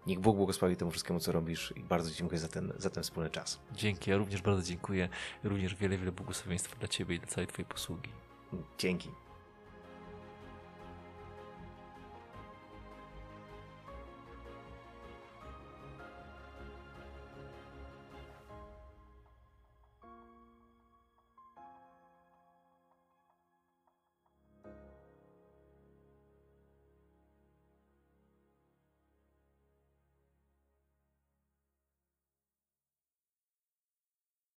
Niech Bóg błogosławi temu wszystkiemu, co robisz i bardzo dziękuję za ten, za ten wspólny czas. Dzięki, ja również bardzo dziękuję. Również wiele, wiele błogosławieństwa dla Ciebie i dla całej Twojej posługi. Dzięki.